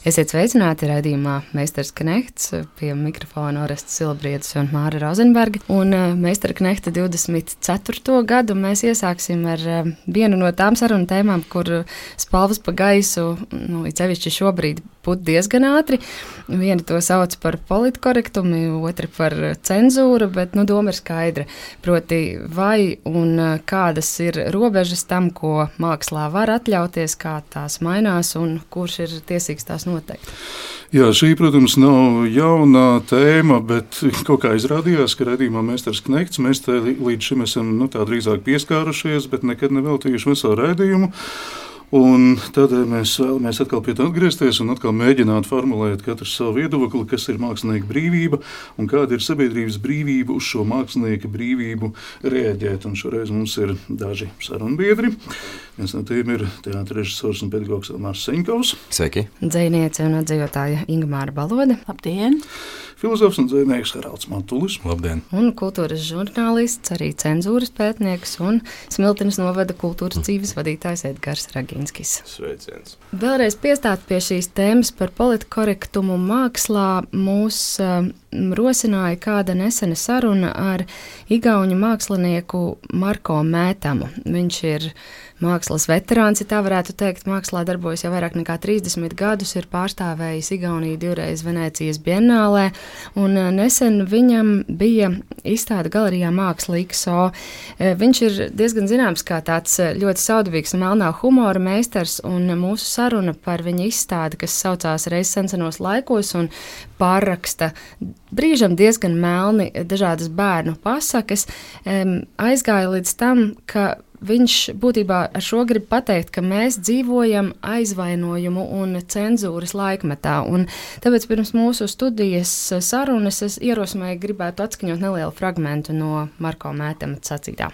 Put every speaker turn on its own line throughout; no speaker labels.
Esiet sveicināti raidījumā Meistars Knehts pie mikrofona Orestas Silbrietas un Māra Rozenberga. Un Meistara Knehta 24. gadu mēs iesāksim ar eh, vienu no tām sarunu tēmām, kur spalvas pa gaisu, nu, cevišķi šobrīd put diezgan ātri. Vieni to sauc par politkorektumu, otri par cenzūru, bet nu, doma ir skaidra. Proti, vai un kādas ir robežas tam, ko mākslā var atļauties, kā tās mainās un kurš ir tiesīgs tās noteikt.
Jā, šī, protams, nav jauna tēma, bet kaut kā izrādījās, ka redzījumā Mēsters Knekts, mēs līdz šim esam nu, tā drīzāk pieskārušies, bet nekad neveltījuši veselu redzējumu. Un tādēļ mēs vēlamies atkal pie tā atgriezties un atkal mēģināt formulēt katrs savu viedokli, kas ir mākslinieka brīvība un kāda ir sabiedrības brīvība uz šo mākslinieka brīvību reaģēt. Un šoreiz mums ir daži sarunbiedri. Viens no tiem ir teātris režisors un pedagogs Mārcis Senkovs.
Sveiki!
Dzēniece un atdzīvotāja Ingmāra Balode.
Labdien!
filozofs un dzinieks Haralds Mantulis.
Labdien!
Un kultūras žurnālists, arī cenzūras pētnieks un Smiltenes novada kultūras dzīves vadītājs Edgars Raginskis.
Sveiciens!
Vēlreiz piestāt pie šīs tēmas par politkorektumu mākslā mūs uh, rosināja kāda nesena saruna ar igauņu mākslinieku Marko Mētamu. Viņš ir mākslas veterāns, ja tā varētu teikt. Mākslā darbojas jau vairāk nekā 30 gadus, ir pārstāvējis Igauniju divreiz Venecijas bienālē, un eh, nesen viņam bija izstāde galerijā Māksla XO. Eh, viņš ir diezgan zināms kā tāds eh, ļoti saudabīgs melnā humora meistars, un mūsu saruna par viņa izstādi, kas saucās Reizes sensenos laikos un pārraksta brīžam diezgan melni dažādas bērnu pasakas, aizgāja līdz tam, ka Viņš būtībā ar šo grib pateikt, ka mēs dzīvojam aizvainojumu un cenzūras laikmetā. Un tāpēc pirms mūsu studijas sarunas es ierosmēju gribētu atskaņot nelielu fragmentu no Marko Mētama sacītā.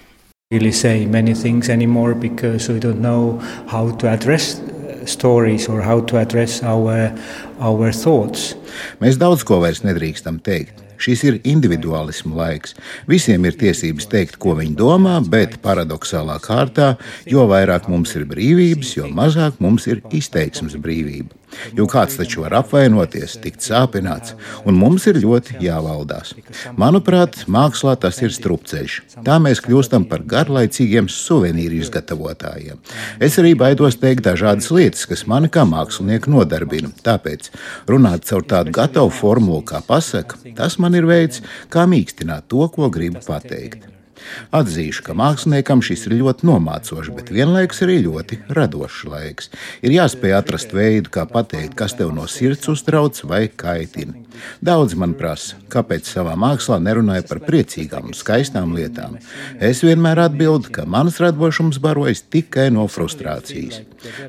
Really say many things anymore because we don't know how to address stories or how to address our, our thoughts.
Mēs daudz ko vairs nedrīkstam teikt. Šis ir individuālismu laiks. Visiem ir tiesības teikt, ko viņi domā, bet paradoxālā kārtā, jo vairāk mums ir brīvības, jo mazāk mums ir izteiksmes brīvība. Jo kāds taču var apvainoties, tikt sāpināts, un mums ir ļoti jāvaldās. Manuprāt, mākslā tas ir strupceļš. Tā mēs kļūstam par garlaicīgiem suvenīru izgatavotājiem. Es arī baidos teikt dažādas lietas, kas mani kā mākslinieku nodarbina. Tāpēc runāt caur tādu gatavu formulu kā pasaka, tas man ir veids, kā mīkstināt to, ko gribu pateikt. Atzīšu, ka māksliniekam šis ir ļoti nomācošs, bet vienlaikus arī ļoti radošs laiks. Ir jāspēj atrast veidu, kā pateikt, kas tev no sirds uztrauc vai kaitina. Daudz man prasa, kāpēc savā mākslā nerunāju par priecīgām un skaistām lietām. Es vienmēr atbildu, ka mans radošums barojas tikai no frustrācijas.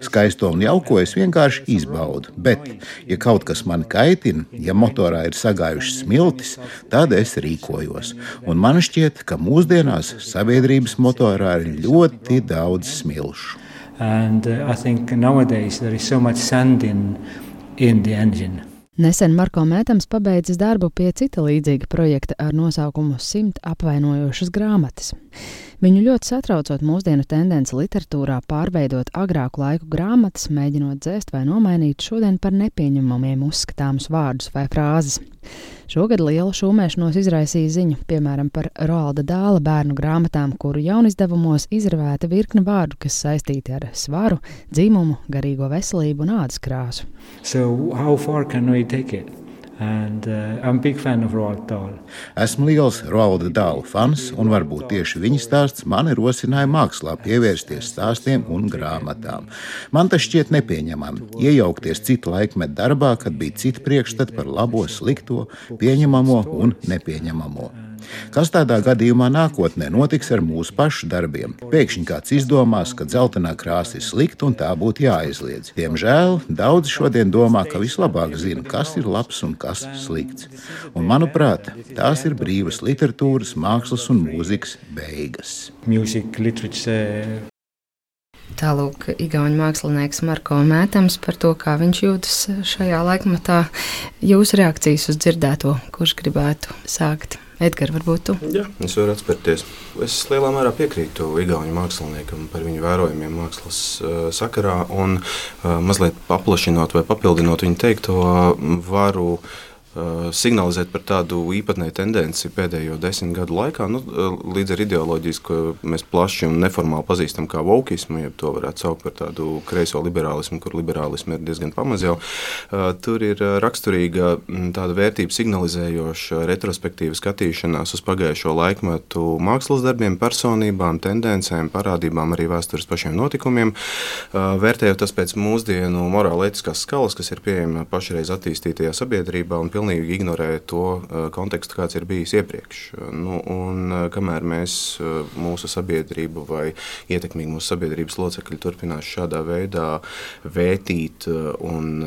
Skaisto un jauko es vienkārši izbaudu, bet, ja kaut kas man kaitina, ja motorā ir sagājušas smiltis, tad es rīkojos. Un man šķiet, ka mūsdienās sabiedrības motorā ir ļoti daudz smilšu.
And uh, I think nowadays there is so much sand in, in the engine.
Nesen Marko Mētams pabeidzis darbu pie cita līdzīga projekta ar nosaukumu Simt apvainojošas grāmatas. Viņu ļoti satraucot mūsdienu tendence literatūrā pārveidot agrāku laiku grāmatas, mēģinot dzēst vai nomainīt šodien par nepieņemamiem uzskatāmus vārdus vai frāzes. Šogad lielu šūmēšanos izraisīja ziņa, piemēram, par Roalda dāla bērnu grāmatām, kuru jaunizdevumos izravēta virkne vārdu, kas saistīti ar svaru, dzimumu, garīgo veselību un ādas krāsu.
So, how far can we take it? And, uh,
Esmu liels Roalda Dāla fans, un varbūt tieši viņa stāsts mani rosināja mākslā pievērsties stāstiem un grāmatām. Man tas šķiet nepieņemami. Iejaukties citu laikmetu darbā, kad bija citi priekšstati par labo, slikto, pieņemamo un nepieņemamo. Kas tādā gadījumā nākotnē notiks ar mūsu pašu darbiem? Pēkšņi kāds izdomās, ka dzeltenā krāsa ir slikta un tā būtu jāaizliedz. Diemžēl daudzi šodien domā, ka vislabāk zina, kas ir labs un kas slikts. Un, manuprāt, tās ir brīvas literatūras, mākslas un mūzikas beigas.
Music, literature,
Tālūk, Igaunijas mākslinieks Marko Mētams par to, kā viņš jūtas šajā laikmatā. Jūsu reakcijas uz dzirdēto, kurš gribētu sākt? Edgars, varbūt tu?
Jā, es varu atspērties. Es lielā mērā piekrītu Igaunijas māksliniekam par viņu vērojumiem mākslas uh, sakarā, un uh, mazliet paplašinot vai papildinot viņu teikto, varu uh, signalizēt par tādu īpatnēju tendenci pēdējo desmit gadu laikā, nu, eh, līdz ar ideoloģijas, ko mēs plaši un neformāli pazīstam kā vokismu, ja to varētu saukt par tādu kreiso liberālismu, kur liberālismu ir diezgan pamaz jau. Eh, tur ir raksturīga mm, tāda vērtība signalizējoša retrospektīva skatīšanās uz pagājušo laikmetu mākslas darbiem, personībām, tendencēm, parādībām, arī vēstures pašiem notikumiem. Vērtējot tas pēc mūsdienu morāla-etiskās skalas, kas ir pieejama pašreiz attīstītajā sabiedrībā un pilnībā pilnīgi ignorē to uh, kontekstu, kāds ir bijis iepriekš. Nu, un, uh, kamēr mēs, uh, mūsu sabiedrība vai ietekmīgi mūsu sabiedrības locekļi turpinās šādā veidā vētīt un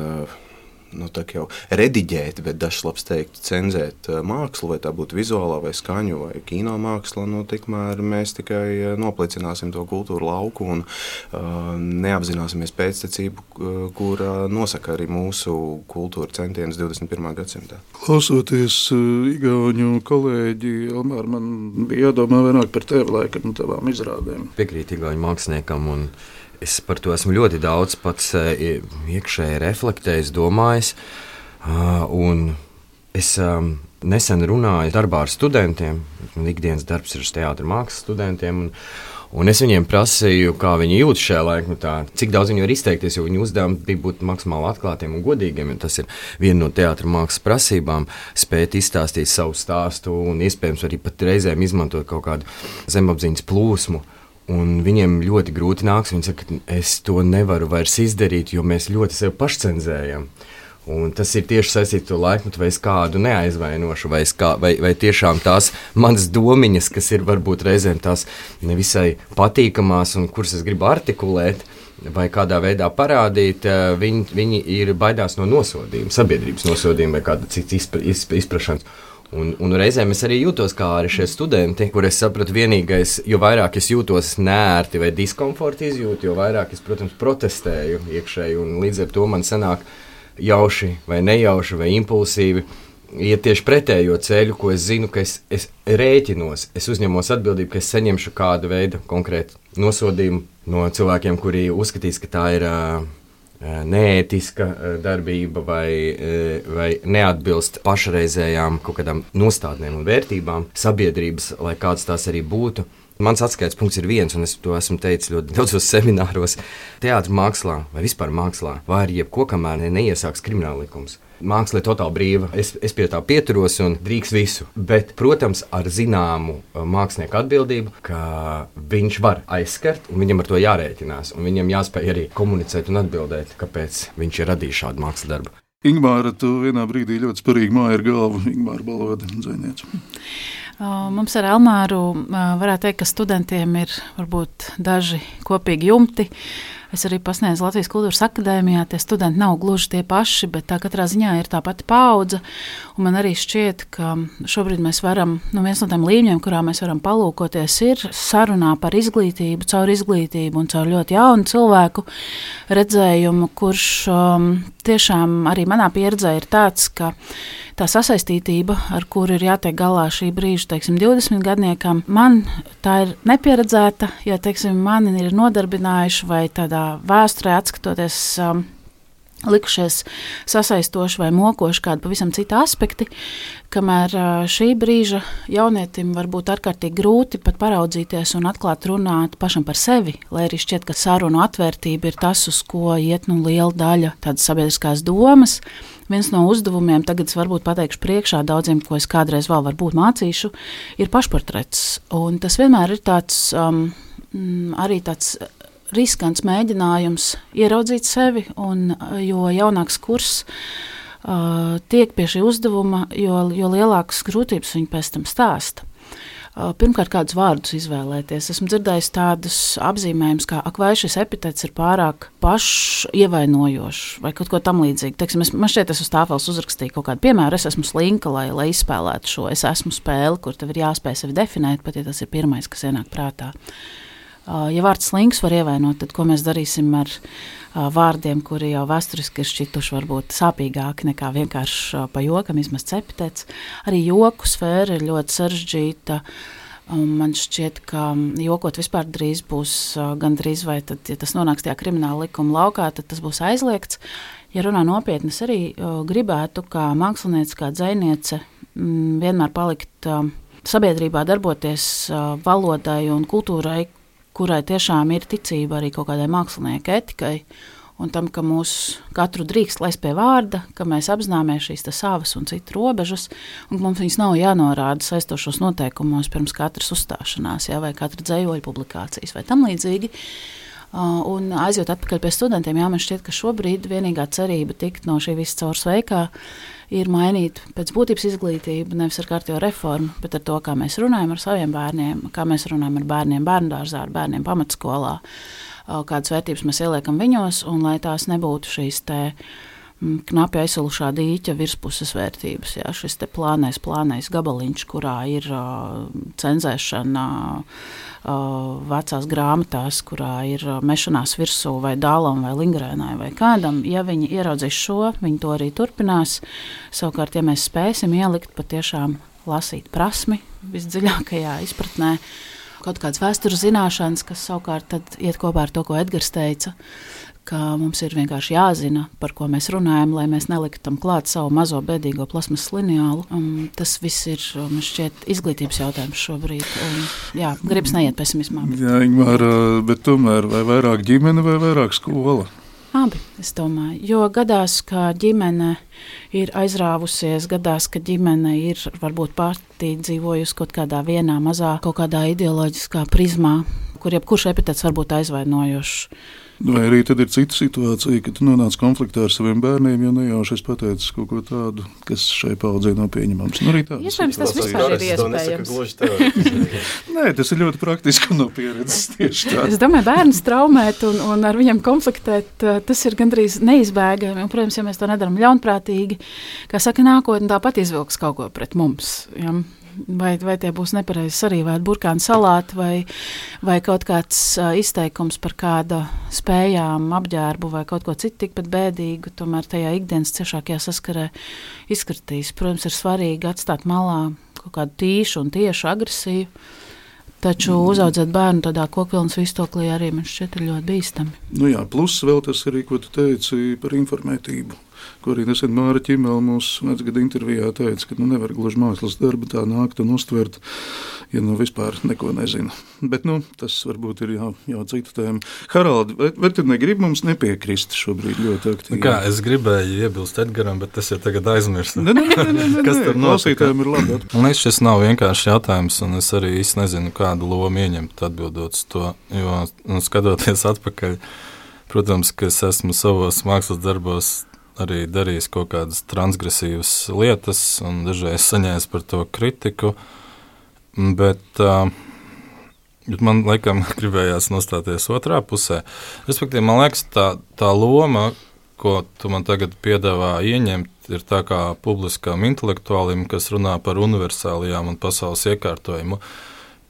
nu, jau rediģēt, bet dažs teikt, cenzēt eh, mākslu, vai tā būtu vizuālā, vai skaņu, vai kino māksla, nu, tikmēr mēs tikai eh, noplicināsim to kultūru lauku un uh, neapzināsimies pēctecību, kur uh, nosaka arī mūsu kultūra centienus 21. gadsimtā.
Klausoties Igaunu kolēģi, Elmār, man bija jādomā vairāk par tevi laikam un tavām izrādēm.
Piekrīt Igaunu māksliniekam un es par to esmu ļoti daudz pats eh, iekšēji reflektējis, domājis. Ah, un es um, nesen runāju darbā ar studentiem. Man ikdienas darbs ir ar teātris mākslas studentiem. Un, Un es viņiem prasīju, kā viņi jūtas šajā laikmetā, cik daudz viņi var izteikties, jo viņu uzdevums bija būt maksimāli atklātiem un godīgiem. Tas ir viena no teātris mākslas prasībām, spēt izstāstīt savu stāstu un iespējams arī pat reizēm izmantot kaut kādu zemapziņas plūsmu. Un viņiem ļoti grūti nāks. Viņi saka, ka es to nevaru vairs izdarīt, jo mēs ļoti sevi pašcensējam. Un tas ir tieši saistīts ar to laikmetu, vai es kādu neaizvainošu, vai, kā, vai, vai tiešām tās manas domiņas, kas ir varbūt reizēm tās nevisai patīkamās un kuras es gribu artikulēt. Vai kādā veidā parādīt, eh, viņi, viņi ir baidās no nosodījuma, sabiedrības nosodījuma vai kāda cita izpra, izprašanas. Un, un reizēm es arī jūtos kā arī šie studenti, kur es sapratu, vienīgais, jo vairāk es jūtos nērti vai diskomforta izjūtu, jo vairāk es, protams, protestēju iekšēji. Līdz ar to man sanāk jauši vai nejauši vai impulsīvi iet tieši pretējo ceļu, ko es zinu, ka es, es rēķinos, es uzņemos atbildību, ka es saņemšu kādu veidu konkrētu nosodījumu no cilvēkiem, kuri uzskatīs, ka tā ir. Uh, neētiska eh, darbība vai, eh, vai neatbilst pašreizējām kaut kādām nostādnēm un vērtībām sabiedrības, lai kādas tās arī būtu. Mans atskaites punkts ir viens, un es to esmu teicis ļoti daudzos semināros. Teātris mākslā vai vispār mākslā, vai arī jebko, kamēr neiesāks krimināla likums māksla ir totāli brīva. Es, es pie tā pieturos un drīkst visu. Bet, protams, ar zināmu uh, mākslinieku atbildību, ka viņš var aizskart un viņam ar to jārēķinās. Viņam jāspēj arī komunicēt un atbildēt, kāpēc viņš ir radījis šādu mākslas darbu.
Ingūna, tu vienā brīdī ļoti spārīgi māja ar galvu. Ingūna Balode, dzēniece.
Mums ar Elmāru varētu teikt, ka studentiem ir varbūt daži kopīgi jumti. Es arī pasniedzu Latvijas Kultūras Akadēmijā. Tie studenti nav gluži tie paši, bet tā katrā ziņā ir tā pati paudze. Man arī šķiet, ka šobrīd mēs varam, nu, viens no tiem līmeņiem, kurā mēs varam palūkoties, ir sarunā par izglītību, caur izglītību un caur ļoti jaunu cilvēku redzējumu, kurš um, tiešām arī manā pieredzē ir tāds, ka tā sasaistītība, ar kuru ir jātiek galā šī brīža, teiksim, 20 gadniekam, man tā ir nepieredzēta, ja, teiksim, mani ir nodarbinājuši vai tādā vēsturē atskatoties. Um, likušies sasaistoši vai mokoši kādi pavisam citi aspekti, kamēr šī brīža jaunietim var būt ārkārtīgi grūti pat paraudzīties un atklāt runāt pašam par sevi, lai arī šķiet, ka sarunu atvērtība ir tas, uz ko iet nu liela daļa tādas sabiedriskās domas, Viens no uzdevumiem, tagad es varbūt pateikšu priekšā daudziem, ko es kādreiz vēl varbūt mācīšu, ir pašportrets. Un tas vienmēr ir tāds, um, arī tāds riskants mēģinājums ieraudzīt sevi, un jo jaunāks kurs uh, tiek pie šī uzdevuma, jo, jo lielākas grūtības viņi pēc tam stāsta. Pirmkārt, kādus vārdus izvēlēties. Esmu dzirdējis tādus apzīmējumus, kā ak, vai šis epitets ir pārāk pašievainojošs vai kaut ko tamlīdzīgu. Teiksim, es, man šķiet, es uz tāfeles uzrakstīju kaut kādu piemēru. Es esmu slinka, lai, lai izspēlētu šo es esmu spēli, kur tev ir jāspēj sevi definēt, pat ja tas ir pirmais, kas ienāk prātā. Ja vārds slinks var ievainot, tad ko mēs darīsim ar vārdiem, kuri jau vēsturiski ir šķituši varbūt sāpīgāki nekā vienkārši pa jokam izmest epitets. Arī joku sfēra ir ļoti sarežģīta. Man šķiet, ka jokot vispār drīz būs gandrīz vai tad, ja tas nonāks tajā krimināla likuma laukā, tad tas būs aizliegts. Ja runā nopietni, es arī gribētu, kā mākslinieca, kā dzēniece, vienmēr palikt sabiedrībā, darboties valodai un kultūrai, kurai tiešām ir ticība arī kaut kādai mākslinieka etikai un tam, ka mūs katru drīkst laist pie vārda, ka mēs apzināmies šīs savas un citu robežas, un ka mums viņas nav jānorāda saistošos noteikumos pirms katras uzstāšanās, jā, vai katra dzējoļa publikācijas vai tam līdzīgi. Un aizjūt atpakaļ pie studentiem, jā, man šķiet, ka šobrīd vienīgā cerība tikt no šī visa caur sveikā ir mainīt pēc būtības izglītību, nevis ar kārtējo reformu, bet ar to, kā mēs runājam ar saviem bērniem, kā mēs runājam ar bērniem bērngārzā, ar bērniem pamatskolā, kādas vērtības mēs ieliekam viņos, un lai tās nebūtu šīs tēmas knapi aizsalušā dīķa virspuses vērtības. Jā, šis plānais, plānais gabaliņš, kurā ir uh, cenzēšana uh, vecās grāmatās, kurā ir uh, mešanās virsū vai dālam vai lingrēnai vai kādam. Ja viņi ieraudzīs šo, viņi to arī turpinās. Savukārt, ja mēs spēsim ielikt patiešām lasīt prasmi visdziļākajā izpratnē, kaut kādas vēstures zināšanas, kas savukārt iet kopā ar to, ko Edgars teica mums ir vienkārši jāzina, par ko mēs runājam, lai mēs neliktu tam klāt savu mazo bēdīgo plasmas lineālu. Um, tas viss ir šķiet, izglītības jautājums šobrīd. Un, jā, gribas neiet pesimismā. Bet...
Jā, Ingmār, bet tomēr vai vairāk ģimene vai vairāk skola?
Abi, es domāju, jo gadās, ka ģimene ir aizrāvusies, gadās, ka ģimene ir varbūt pārtīdzīvojusi kaut kādā vienā mazā, kaut kādā ideoloģiskā prizmā, kur jebkurš epitets var būt aizvainojošs.
Vai arī tad ir cita situācija, kad tu nonāc konfliktā ar saviem bērniem, jo nejauši es pateicu kaut ko tādu, kas šai paudzei nav pieņemams. Nu,
Iespējams, tas vispār ir iespējams.
Nē, tas ir ļoti praktiski no pieredzes tieši tā.
Es domāju, bērns traumēt un, un ar viņiem konfliktēt, tas ir gandrīz neizbēgami. Un, protams, ja mēs to nedaram ļaunprātīgi, kā saka, nākotnē tāpat izvilks kaut ko pret mums. Ja? Vai, vai tie būs nepareizi sarīvēti burkānu salāti, vai, vai kaut kāds uh, izteikums par kāda spējām, apģērbu vai kaut ko citu tikpat bēdīgu, tomēr tajā ikdienas ciešākajā saskarē izskatīs. Protams, ir svarīgi atstāt malā kaut kādu tīšu un tiešu agresiju. Taču mm. uzaugt bērnu tādā kokvilnas vistoklī arī man šķiet ļoti bīstami.
Nu jā, plus vēl tas arī, ko tu teici par informētību ko arī nesen Māra Čimela mūsu vecgada intervijā teica, ka nu, nevar gluži mākslas darbu tā nākt un uztvert, ja nu vispār neko nezina. Bet nu, tas varbūt ir jau, jau cita tēma. Haraldi, vai, vai tu negribi mums nepiekrist šobrīd ļoti aktīvi?
Kā, es gribēju iebilst Edgaram, bet tas ir tagad aizmirsts.
Nē, nē, nē, nē, nē, Kas tur notiek? ir labi.
Man liekas, šis nav vienkārši jautājums, un es arī īsti nezinu, kādu lomu ieņemt atbildot uz to, jo nu, skatoties atpakaļ. Protams, ka es esmu savos mākslas darbos arī darījis kaut kādas transgresīvas lietas, un dažreiz saņēmis par to kritiku. Bet, uh, bet man laikam gribējās nostāties otrā pusē. Respektīvi, man liekas, tā, tā loma, ko tu man tagad piedāvā ieņemt, ir tā kā publiskam intelektuālim, kas runā par universālijām un pasaules iekārtojumu.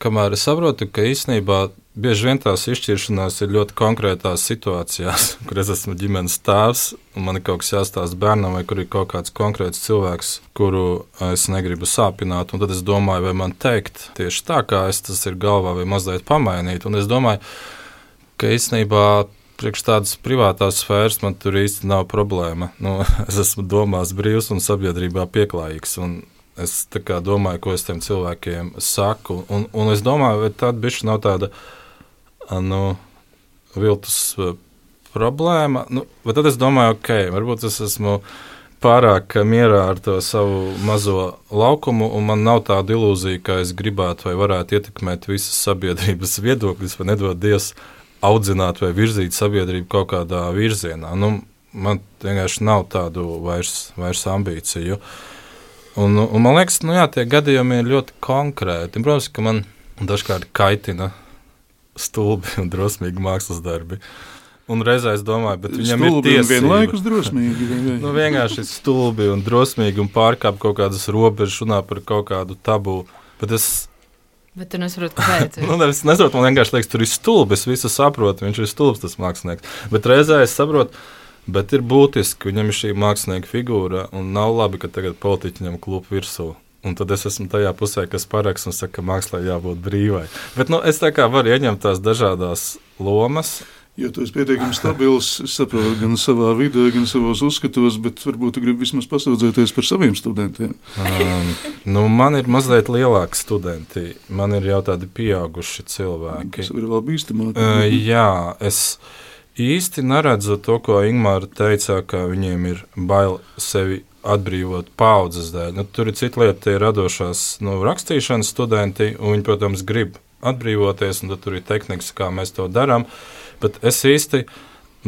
Kamēr es saprotu, ka īstenībā Bieži vien tās izšķiršanās ir ļoti konkrētās situācijās, kur es esmu ģimenes tēvs, un man ir kaut kas jāstāsta bērnam, vai kur ir kaut kāds konkrēts cilvēks, kuru es negribu sāpināt. Tad es domāju, vai man teikt tieši tā, kā es tas ir galvā, vai mazliet pamainīt. Un es domāju, ka īstenībā priekš tādas privātās sfēras man tur īsti nav problēma. Nu, es esmu domās brīvs un sabiedrībā pieklājīgs. Un es domāju, ko es tiem cilvēkiem saku. Un, un es domāju, vai tāda bišķi nav tāda nu, viltus problēma. Nu, tad es domāju, ok, varbūt es esmu pārāk mierā ar to savu mazo laukumu, un man nav tāda ilūzija, ka es gribētu vai varētu ietekmēt visas sabiedrības viedokļus, vai nedod Dievs audzināt vai virzīt sabiedrību kaut kādā virzienā. Nu, man vienkārši nav tādu vairs, vairs ambīciju. Un, un man liekas, nu jā, tie gadījumi ir ļoti konkrēti. Protams, ka man dažkārt kaitina stulbi un drosmīgi mākslas darbi. Un reizē es domāju, bet viņam
stulbi
ir tiesības.
vienlaikus drosmīgi.
nu, vienkārši stulbi un drosmīgi un pārkāp kaut kādas robežas, runā par kaut kādu tabu. Bet es
Bet tu nesaproti, kāpēc.
nu, es nesaprotu, man vienkārši liekas, tur ir stulbi. Es visu saprotu, viņš ir stulbs, tas mākslinieks. Bet reizē es saprotu, bet ir būtiski, ka viņam ir šī mākslinieka figūra, un nav labi, ka tagad politiķi viņam klūp virsū. Un tad es esmu tajā pusē, kas paraksta un saka, ka mākslā jābūt brīvai. Bet nu, es tā kā varu ieņemt tās dažādas lomas.
Ja tu esi pietiekami stabils, es saprotu, gan savā vidē, gan savos uzskatos, bet varbūt tu gribi vismaz pasūdzēties par saviem studentiem.
Um, nu, man ir mazliet lielāki studenti. Man ir jau tādi pieauguši cilvēki.
Tas ir vēl bīstamāk.
Uh, jā, es īsti neredzu to, ko Ingūna teica, ka viņiem ir bail sevi atbrīvot paudzes dēļ. Nu, tur ir cita lieta, tie radošās nu, rakstīšanas studenti, un viņi, protams, grib atbrīvoties, un tur ir tehnikas, kā mēs to darām. Bet es īsti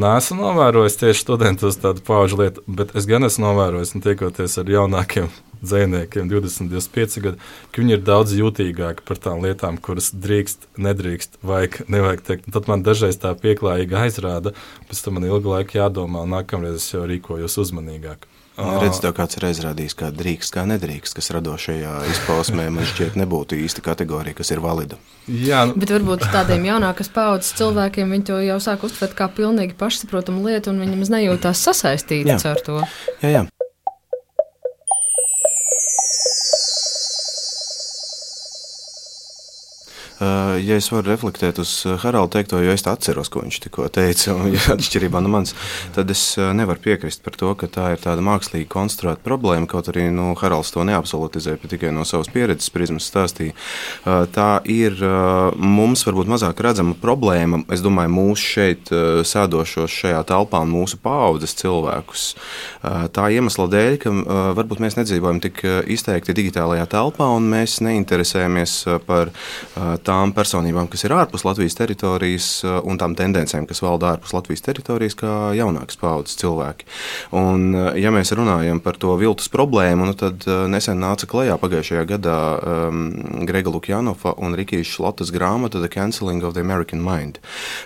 neesmu novērojis tieši studentos tādu pauģu lietu, bet es gan esmu novērojis, un tiekoties ar jaunākiem dzīsniekiem, 20, 25 gadi, ka viņi ir daudz jutīgāki par tām lietām, kuras drīkst, nedrīkst, vajag, nevajag teikt. Tad man dažreiz tā pieklājīgi aizrāda, pēc tam man ilgu laiku jādomā, un nākamreiz es jau rīkojos uzmanīgāk.
Redz, tev kāds ir izrādījis, kā drīkst, kā nedrīkst, kas radošajā izpausmē man šķiet nebūtu īsta kategorija, kas ir valida.
Jā, nu. bet varbūt tādiem jaunākas paudzes cilvēkiem viņi to jau sāk uztvert kā pilnīgi pašsaprotamu lietu, un viņi maz nejūtās sasaistīti ar to.
Jā, jā. Ja es varu reflektēt uz eh, Haralda teikto, jo es atceros, ko viņš tikko teica, un ja atšķirībā no manis, tad es eh, nevaru piekrist par to, ka tā ir tāda mākslīgi konstruēta problēma. Kaut arī nu, Haralds to neabsolutizē, bet tikai no savas pieredzes prizmas stāstīja. Tā ir mums varbūt mazāk redzama problēma. Es domāju, mūsu šeit sēdošos šajā telpā un mūsu paudzes cilvēkus. Tā iemesla dēļ, ka varbūt mēs nedzīvojam tik izteikti digitālajā telpā un mēs neinteresējamies par tām tām personībām, kas ir ārpus Latvijas teritorijas eh, un tām tendencēm, kas valda ārpus Latvijas teritorijas, kā jaunākas paudzes cilvēki. Un, eh, ja mēs runājam par to viltus problēmu, nu tad eh, nesen nāca klajā pagājušajā gadā um, Grega Lukjanova un Rikijas Šlotas grāmata The Canceling of the American Mind,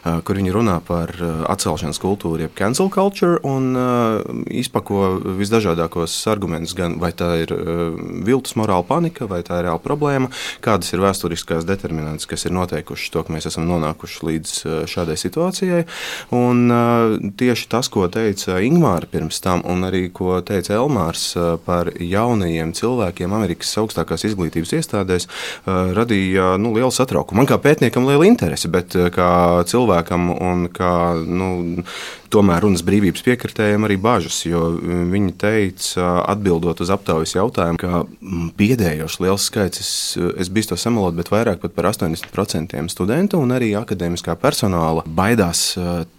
uh, kur viņi runā par atcelšanas kultūru, jeb cancel culture, un uh, izpako visdažādākos argumentus, gan vai tā ir uh, viltus morāla panika, vai tā ir reāla problēma, kādas ir vēsturiskās determinācijas determinants, kas ir noteikuši to, ka mēs esam nonākuši līdz šādai situācijai. Un tieši tas, ko teica Ingūna pirms tam, un arī ko teica Elmārs par jaunajiem cilvēkiem Amerikas augstākās izglītības iestādēs, radīja nu, lielu satraukumu. Man kā pētniekam liela interese, bet kā cilvēkam un kā nu, tomēr runas brīvības piekritējiem arī bažas, jo viņi teica, atbildot uz aptaujas jautājumu, ka biedējoši liels skaits, es, es biju to samalot, bet vairāk par 80% studentu un arī akadēmiskā personāla baidās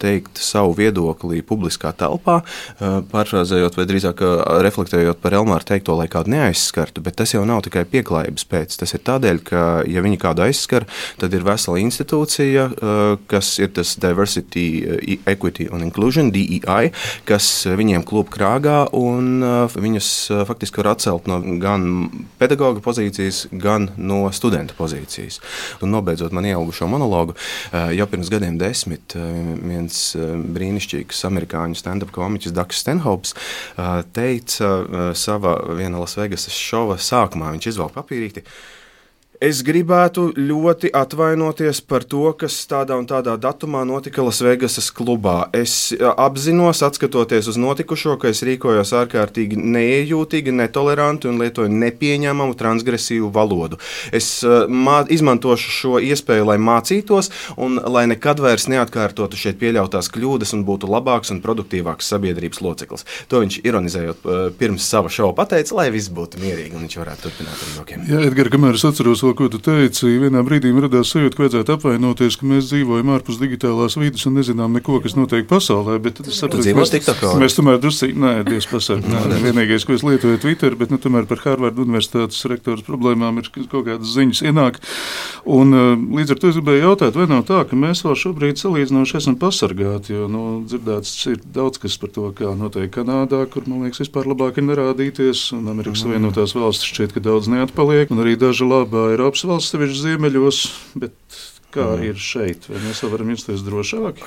teikt savu viedokli publiskā telpā, pārfrāzējot vai drīzāk reflektējot par Elmāru teikto, lai kādu neaizskartu, bet tas jau nav tikai pieklājības pēc. Tas ir tādēļ, ka, ja viņi kādu aizskar, tad ir vesela institūcija, kas ir tas diversity, equity un inclusion DEI, kas viņiem klūp krāgā un viņus faktiski var atcelt no gan pedagoga pozīcijas, gan no studenta pozīcijas. Un nobeidzot man ielgu šo monologu, uh, jau pirms gadiem desmit viens brīnišķīgs amerikāņu stand-up komiķis Daks Stenhops teica savā viena Lasvegasas šova sākumā, viņš izvēl papīrīti. Es gribētu ļoti atvainoties par to, kas tādā un tādā datumā notika Lasvegasas klubā. Es apzinos, skatoties uz notikušo, ka es rīkojos ārkārtīgi neiejūtīgi, netoleranti un lietoju nepieņemamu transgresīvu valodu. Es mā, izmantošu šo iespēju, lai mācītos un lai nekad vairs neatkārtotu šeit pieļautās kļūdas un būtu labāks un produktīvāks sabiedrības loceklis. To viņš ironizējot pirms sava šova pateica, lai viss būtu mierīgi un viņš varētu turpināt ar jokiem.
Jā, Edgar, kamēr es atceros to, ko tu teici, vienā brīdī radās sajūta, ka vajadzētu apvainoties, ka mēs dzīvojam ārpus digitālās vidas un nezinām neko, kas notiek pasaulē. Bet es saprotu, ka mēs, mēs tomēr drusku, nē, Dievs pasaka, nē, vienīgais, ko es lietoju Twitter, bet nu, tomēr par Harvard universitātes rektoras problēmām ir kaut kādas ziņas ienāk. Un, līdz ar to es gribēju jautāt, vai nav tā, ka mēs vēl šobrīd salīdzinoši esam pasargāti, jo nu, dzirdēts ir daudz kas par to, kā notiek Kanādā, kur, man liekas, vispār labāk ir nerādīties, un Amerikas mm. Savienotās valstis šķiet, ka daudz neatpaliek, un arī daži labā Eiropas valsts sevišķi ziemeļos, bet kā mm. ir šeit? Vai mēs varam justies drošāk?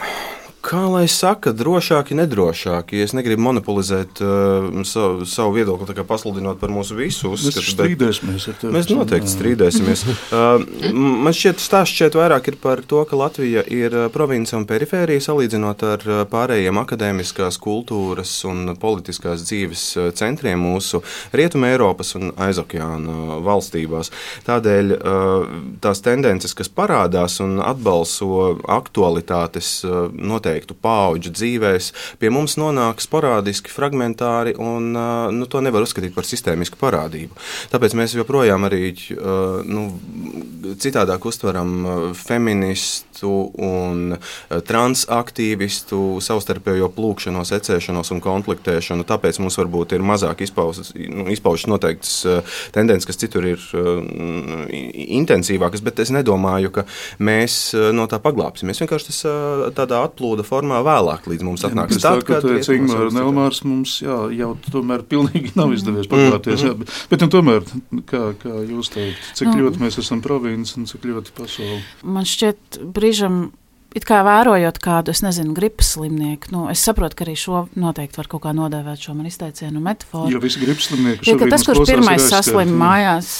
Kā lai saka, drošāki, nedrošāki. Es negribu monopolizēt uh, savu, savu viedokli, pasludinot par mūsu visu uzskatu.
Mēs strīdēsimies ar tevi.
Mēs noteikti strīdēsimies. uh, man šķiet, stāsts šeit vairāk ir par to, ka Latvija ir uh, province un perifērija salīdzinot ar uh, pārējiem akadēmiskās kultūras un politiskās dzīves uh, centriem mūsu Rietumē Eiropas un aizokeāna valstībās. Tādēļ tās tendences, kas parādās un atbalso aktualitātes noteikti noteiktu pauģu dzīvēs, pie mums nonāk sporādiski, fragmentāri, un nu, to nevar uzskatīt par sistēmisku parādību. Tāpēc mēs joprojām arī nu, citādāk uztveram feministu un transaktīvistu savstarpējo plūkšanos, ecēšanos un konfliktēšanu. Tāpēc mums varbūt ir mazāk izpaustas nu, noteiktas tendences, kas citur ir intensīvākas, bet es nedomāju, ka mēs no tā paglāpsimies. Vienkārši tas tādā atplūda kāda formā vēlāk līdz mums atnāks.
Jā, tad, kad Ingūna Nelmārs mums jā, jau tomēr pilnīgi nav izdevies paklāties. Mm -hmm. jā, bet, bet nu, tomēr, kā, kā jūs teikt, cik nu, ļoti mēs esam provinces un cik ļoti pasauli?
Man šķiet, brīžam it kā vērojot kādu, es nezinu, gripas slimnieku, nu, es saprotu, ka arī šo noteikti var kaut kā nodēvēt šo man izteicienu metaforu.
Jo visi gripas slimnieki
ja, tas, kurš pirmais saslim mājās,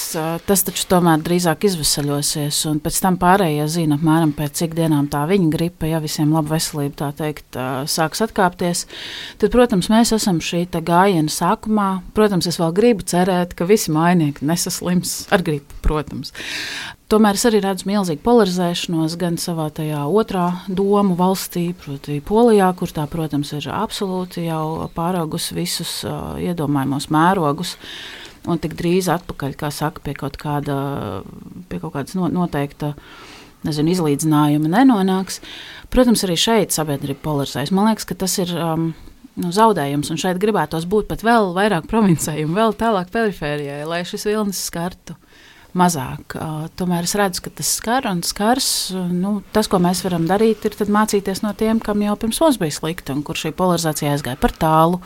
tas taču tomēr drīzāk izvesaļosies, un pēc tam pārējie zina apmēram pēc cik dienām tā viņa gripa, ja visiem laba veselība, tā teikt, sāks atkāpties. Tad, protams, mēs esam šī gājiena sākumā. Protams, es vēl gribu cerēt, ka visi mājnieki nesaslims ar gripu, protams. Tomēr es arī redzu milzīgu polarizēšanos gan savā tajā otrā domu valstī, proti, Polijā, kur tā, protams, ir absolūti jau pāraugusi visus uh, iedomājamos mērogus. Un tik drīz atpakaļ, kā saka, pie kaut kāda, pie kaut kādas no, noteikta nezinu, izlīdzinājuma nenonāks. Protams, arī šeit sabiedrība polarizējas. Man liekas, ka tas ir. Um, nu, zaudējums, un šeit gribētos būt pat vēl vairāk provincē, un vēl tālāk perifērijai, lai šis vilnis skartu mazāk. Tomēr es redzu, ka tas skar un skars. Nu, tas, ko mēs varam darīt, ir mācīties no tiem, kam jau pirms mums bija slikti un kur šī polarizācija aizgāja par tālu.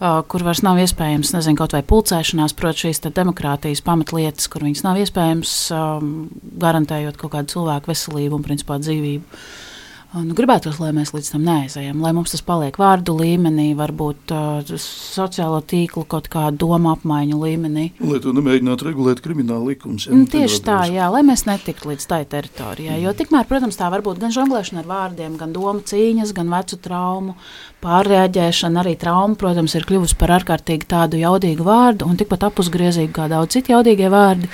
Uh, kur vairs nav iespējams, nezinu, kaut vai pulcēšanās, proti, šīs demokrātijas pamatlietas, kur viņas nav iespējams um, garantējot kaut kādu cilvēku veselību un, principā, dzīvību. Uh, Nu, gribētos, lai mēs līdz tam neaizejam, lai mums tas paliek vārdu līmenī, varbūt uh, sociālo tīklu kaut kādu domu apmaiņu līmenī.
Lai to nemēģinātu regulēt krimināla likums.
Jā, nu, tieši tā, jā, lai mēs netiktu līdz tai teritorijai. Mm. Jo tikmēr, protams, tā var būt gan žonglēšana ar vārdiem, gan domu cīņas, gan vecu traumu pārreaģēšana, arī trauma, protams, ir kļuvusi par ārkārtīgi tādu jaudīgu vārdu un tikpat apusgriezīgu kā daudz citu jaudīgie vārdi.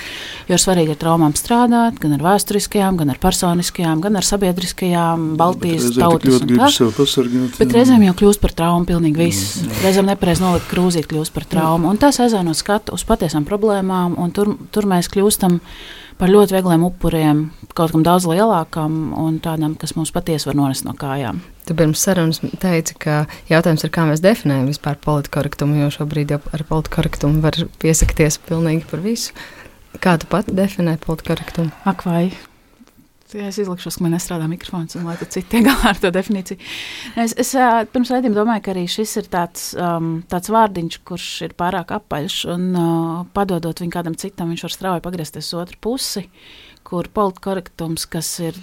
Jo ir svarīgi ar traumām strādāt, gan ar vēsturiskajām, gan ar personiskajām, gan ar sabiedriskajām, Baltijas tautas. Bet reizēm jau kļūst par traumu pilnīgi viss. Mm. Reizēm nepareizi nolikt krūzīt kļūst par traumu. Un tas aizēno skatu uz patiesām problēmām, un tur, tur mēs kļūstam par ļoti viegliem upuriem, kaut kam daudz lielākam un tādam, kas mums patiesi var nonest no kājām.
Tu pirms sarunas teici, ka jautājums ir, kā mēs definējam vispār politkorektumu, jo šobrīd jau ar politkorektumu var piesakties pilnīgi par visu. Kā tu pati definē politkorektumu?
Ak, vai? Ja es izlikšos, ka man nestrādā mikrofons, un lai citi tiek galā ar to definīciju. Es, es pirms raidījuma domāju, ka arī šis ir tāds, um, tāds vārdiņš, kurš ir pārāk apaļš, un uh, padodot viņu kādam citam, viņš var strauji pagriezties otru pusi, kur politkorektums, kas ir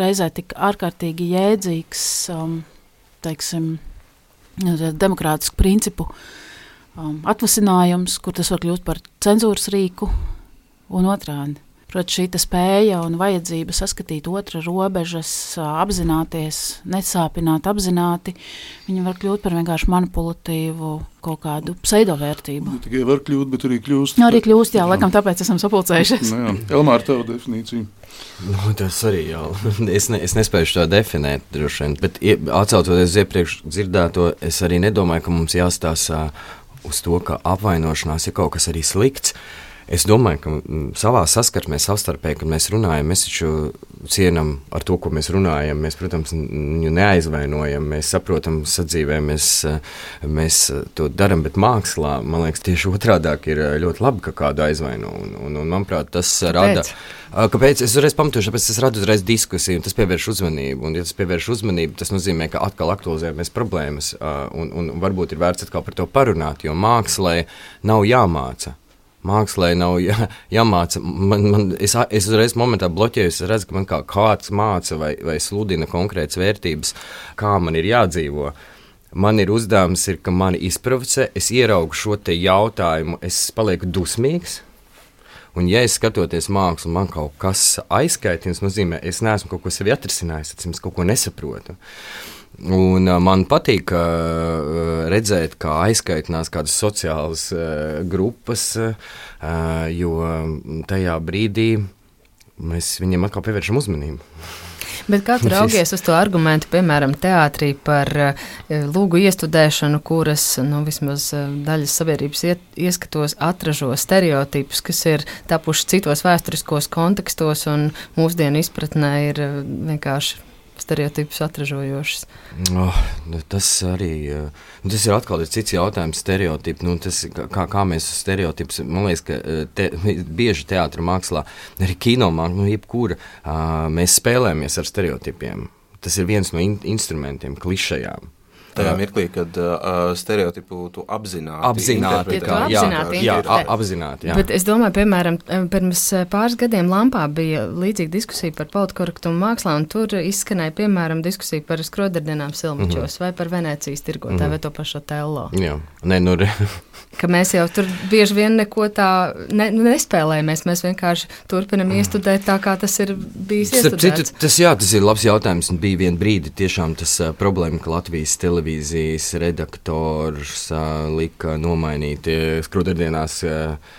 reizē tik ārkārtīgi jēdzīgs, um, teiksim, demokrātisku principu um, atvasinājums, kur tas var kļūt par cenzūras rīku un otrādi. Protams, šī spēja un vajadzība saskatīt otra robežas, apzināties, nesāpināt, apzināti, viņi var kļūt par vienkārši manipulatīvu kaut kādu pseidovērtību.
Ne tikai var kļūt, bet arī kļūst.
Nu, arī kļūst, jā, jā. laikam tāpēc esam sapulcējušies.
Nu, jā, Elmāra, tev definīcija.
Nu, tas arī jau. Es, ne, es nespēju to definēt, droši vien. Bet, atcaucoties uz iepriekš dzirdēto, es arī nedomāju, ka mums jāstāsta uz to, ka apvainošanās ir kaut kas arī slikts. Uh, Es domāju, ka mm, savā saskarsmē, savstarpēji, kad mēs runājam, mēs taču cienām ar to, ko mēs runājam. Mēs, protams, viņu neaizvainojam, mēs saprotam, sadzīvē mēs, mēs to darām, bet mākslā, man liekas, tieši otrādi ir ļoti labi, ka kādu aizvaino. Un, un, un, manuprāt, tas rada. Kāpēc? Es uzreiz pamatošu, tāpēc tas rada uzreiz diskusiju, un tas pievērš uzmanību. Un, ja tas pievērš uzmanību, tas nozīmē, ka atkal aktualizējamies problēmas, un, un varbūt ir vērts atkal par to parunāt, jo mākslē nav jāmāca Mākslā nav jā, jāmāca. Man, man, es, es uzreiz momentā bloķēju, es redzu, ka man kā kāds māca vai, vai sludina konkrētas vērtības, kā man ir jādzīvot. Man ir uzdevums, ir, ka mani izprovocē, es ieraugu šo jautājumu, es palieku dusmīgs. Un, ja es skatoties mākslu, man kaut kas aizskaitina, tas nozīmē, es neesmu kaut ko sevi atrisinājis, es kaut ko nesaprotu. Un, uh, man patīk uh, redzēt, kā aizkaitinās kādas sociālas uh, grupas, jo tajā brīdī mēs viņiem atkal pievēršam uzmanību.
Bet kā tu raugies uz to argumentu, piemēram, teātrī par lūgu iestudēšanu, kuras nu, vismaz daļas sabiedrības iet, ieskatos atražo stereotipus, kas ir tapuši citos vēsturiskos kontekstos un mūsdienu izpratnē ir vienkārši stereotipus atražojošas.
Oh, nu, tas arī eh, nu, tas ir atkal ir cits jautājums. Stereotipi, nu, tas, kā, kā mēs uz stereotipus, man liekas, ka eh, te, bieži teātris mākslā, arī kino mākslā, nu, jebkura, mēs spēlējamies ar stereotipiem. Tas ir viens no in instrumentiem, klišejām.
Tajā mirklī, kad uh, stereotipu tu apzināti
apzināti,
ja jā, apzināti
jā, jā, apzināti jā.
Bet es domāju, piemēram, pirms pāris gadiem Lampā bija līdzīga diskusija par politkorektumu mākslā, un tur izskanēja, piemēram, diskusija par skrodardienām Silmačos mm -hmm. vai par Venecijas tirgotāju mm -hmm. vai to pašu Tello.
Jā, Nē, nu,
ka mēs jau tur bieži vien neko tā ne, nu, nespēlējamies. Mēs vienkārši turpinam mm. iestudēt tā, kā tas ir bijis. Citu,
tas, jā, tas ir labs jautājums. Bija viena brīdi tiešām tas uh, problēma, ka Latvijas televīzija televīzijas redaktors lika nomainīt skrūderdienās. Uh,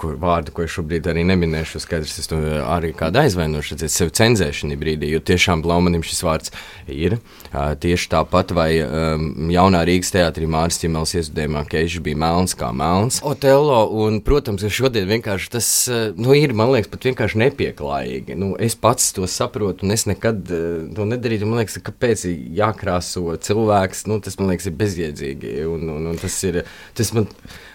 kur vārdu, ko es šobrīd arī neminēšu, skaidrs, es to arī kādu aizvainošu, redzēt sevi cenzēšanā brīdī, jo tiešām Blaumanim šis vārds ir. Tieši tāpat vai um, jaunā Rīgas teātrī Māris Čimels iesudējumā, viņš bija melns kā melns. Otello, un, protams, ka šodien vienkārši tas, nu, ir, man liekas, pat vienkārši nepieklājīgi. Nu, es pats to saprotu, un es nekad to nedarītu. Man liekas, kāpēc jākrāso cilvēks, nu, tas man liekas ir bezjēdzīgi, un, un, un tas ir, tas man,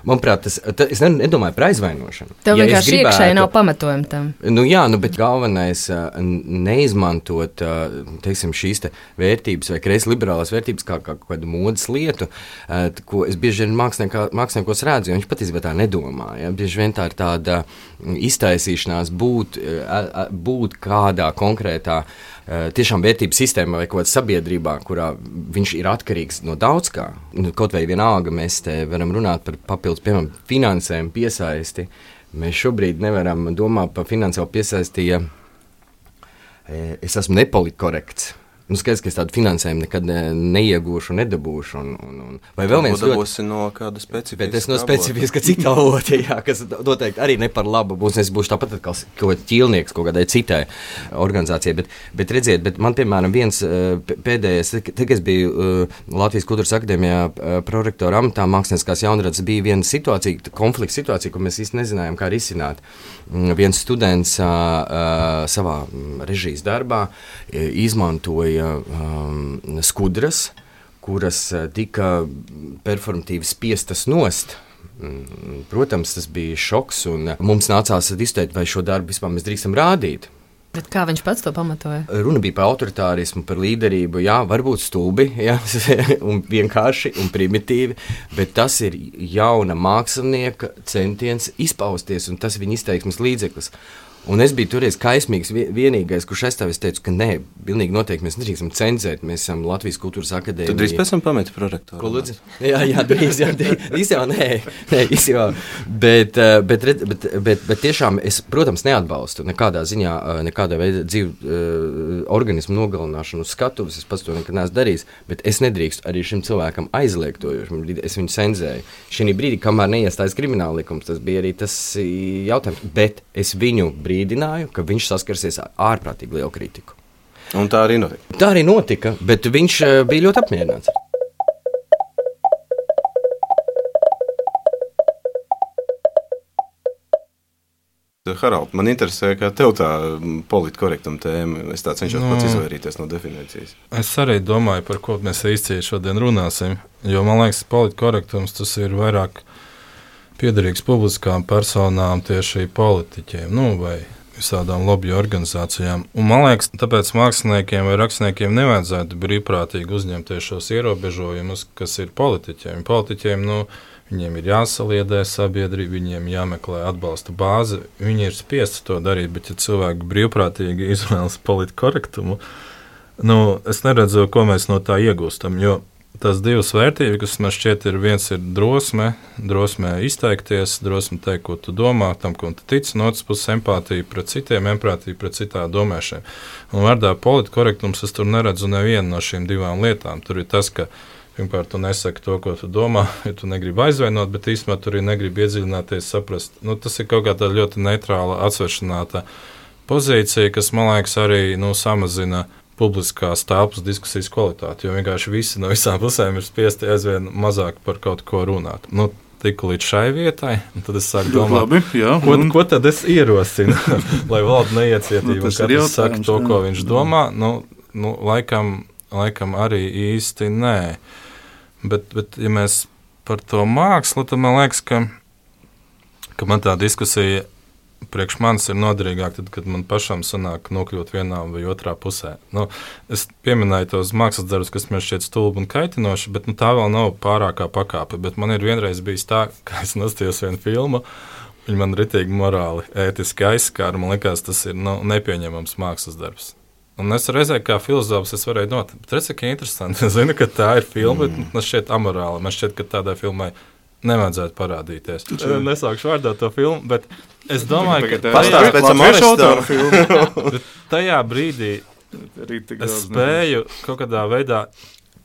manuprāt, tas, tas es nedomāju par aizvainošanu.
Tev ja vienkārši gribētu, iekšēji nav pamatojuma tam.
Nu, jā, nu, bet galvenais neizmantot teiksim, šīs te vērtības vai kreisas liberālās vērtības kā, kā kādu modes lietu, ko es bieži vien māksliniekos redzu, jo viņš patiesībā tā nedomā. Ja? Bieži vien tā ir tāda iztaisīšanās būt, būt kādā konkrētā tiešām vērtības sistēmā vai kādā sabiedrībā, kurā viņš ir atkarīgs no daudz kā. Nu, kaut vai vienalga mēs te varam runāt par papildus, piemēram, finansējumu piesaisti. Mēs šobrīd nevaram domāt par finansiālu piesaisti, ja es esmu nepolitkorekts. Nu, skaidrs, ka es tādu finansējumu nekad ne, neiegūšu, nedabūšu. Un, un, un.
Vai vēl viens ļoti... no kāda specifiska?
Bet es no specifiska cita avota, jā, kas noteikti arī ne par labu būs. Es būšu tāpat kā kaut ķīlnieks kaut kādai citai organizācijai. Bet, bet redziet, bet man, piemēram, viens e, pēdējais, tad, kad es biju uh, Latvijas kultūras akadēmijā uh, prorektora amatā mākslinieckās jaunradas, bija viena situācija, konflikts situācija, ko mēs īsti nezinājām, kā risināt. Uh, viens students uh, savā režijas darbā izmantoja um, skudras, kuras tika performatīvi spiestas nost. Mm, protams, tas bija šoks, un mums nācās diskutēt, vai šo darbu vispār mēs drīkstam rādīt.
Bet kā viņš pats to pamatoja?
Runa bija par autoritārismu, par līderību. Jā, varbūt stulbi, jā, un vienkārši un primitīvi, bet tas ir jauna mākslinieka centiens izpausties, un tas ir viņa izteiksmes līdzeklis. Un es biju toreiz kaismīgs, vienīgais, kurš aizstāvis, teicu, ka nē, pilnīgi noteikti mēs nedrīkstam cenzēt. Mēs esam Latvijas kultūras akadēmija.
Tad drīz pēc tam pameti prorektoru.
Ko lūdzu? Jā, jā, drīz jau, drīz jau, nē, nē, jau. Bet, eh, bet, bet, bet, bet, bet tiešām es, protams, neatbalstu nekādā ziņā, eh, nekādā veidā dzīvu uh, organismu nogalināšanu uz skatuves. Es pats to nekad neesmu darījis, bet es nedrīkstu arī šim cilvēkam aizliegt to, jo es viņu cenzēju. Šī brīdī, kamēr neiestājas krimināla likums, tas bija arī tas jautājums, bet es viņu brīdi brīdināju, ka viņš saskarsies ar ārprātīgi lielu kritiku.
Un tā arī notika.
Tā arī notika, bet viņš eh, bija ļoti apmierināts.
Harald, man interesē, kā tev tā politkorektuma tēma. Es tā cenšos no, pats izvairīties no definīcijas.
Es arī domāju, par ko mēs īsti šodien runāsim. Jo man liekas, politkorektums tas ir vairāk piederīgs publiskām personām, tieši politiķiem nu, vai visādām lobby organizācijām. Un man liekas, tāpēc māksliniekiem vai rakstniekiem nevajadzētu brīvprātīgi uzņemties šos ierobežojumus, kas ir politiķiem. Politiķiem nu, Viņiem ir jāsaliedē sabiedrība, viņiem jāmeklē atbalsta bāze. Viņi ir spiesti to darīt, bet, ja cilvēki brīvprātīgi izvēlas politiku korektumu, nu, es neredzu, ko mēs no tā iegūstam. Jo tās divas vērtības, kas man šķiet, ir viens ir drosme, drosme izteikties, drosme teikt, ko tu domā, tam, ko tu tici, no otras puses empātija pret citiem, empātija pret citādu domāšanu. Un vārdā politikas korektums es tur neredzu nevienu no šīm divām lietām. Tur ir tas, ka Pirmkārt, tu nesaki to, ko tu domā, ja tu negribi aizvainot, bet īstenībā tur arī negribi iedziļināties, saprast. Nu, tas ir kaut kāda ļoti neitrāla, atsvēršanāta pozīcija, kas man liekas arī nu, samazina publiskās telpas diskusijas kvalitāti. Jo vienkārši visi no visām pusēm ir spiesti aizvien mazāk par kaut ko runāt. Nu, tiku līdz šai vietai, tad es sāku domāt,
Labi, jā,
ko,
un-
ko tad es ierosinu, lai valda neiecietība.
Nu,
Katrs saka to, ko
jā.
viņš domā. Nu, nu, laikam, laikam arī īsti nē. Bet, bet, ja mēs par to mākslu, tad man liekas, ka, ka man tā diskusija priekš manis ir noderīgāka, tad, kad man pašam sanāk nokļūt vienā vai otrā pusē. Nu, es pieminēju tos mākslas darbus, kas man šķiet stulbi un kaitinoši, bet nu, tā vēl nav pārākā pakāpe. Bet man ir vienreiz bijis tā, ka es nostājos vienu filmu. Viņa man ritīgi morāli, ētiski aizskāra. Man liekas, tas ir nu, nepieņemams mākslas darbs. Un es reizē, kā filozofs, es varēju domāt, bet cik interesanti. Es zinu, ka tā ir filma, bet man šķiet amorāli. Man šķiet, ka tādai filmai nevajadzētu parādīties. Es nesaukšu vārdā to filmu, bet es domāju, ka
Pastāst pēc tam
autoru filmu.
Tajā brīdī es spēju kaut kādā veidā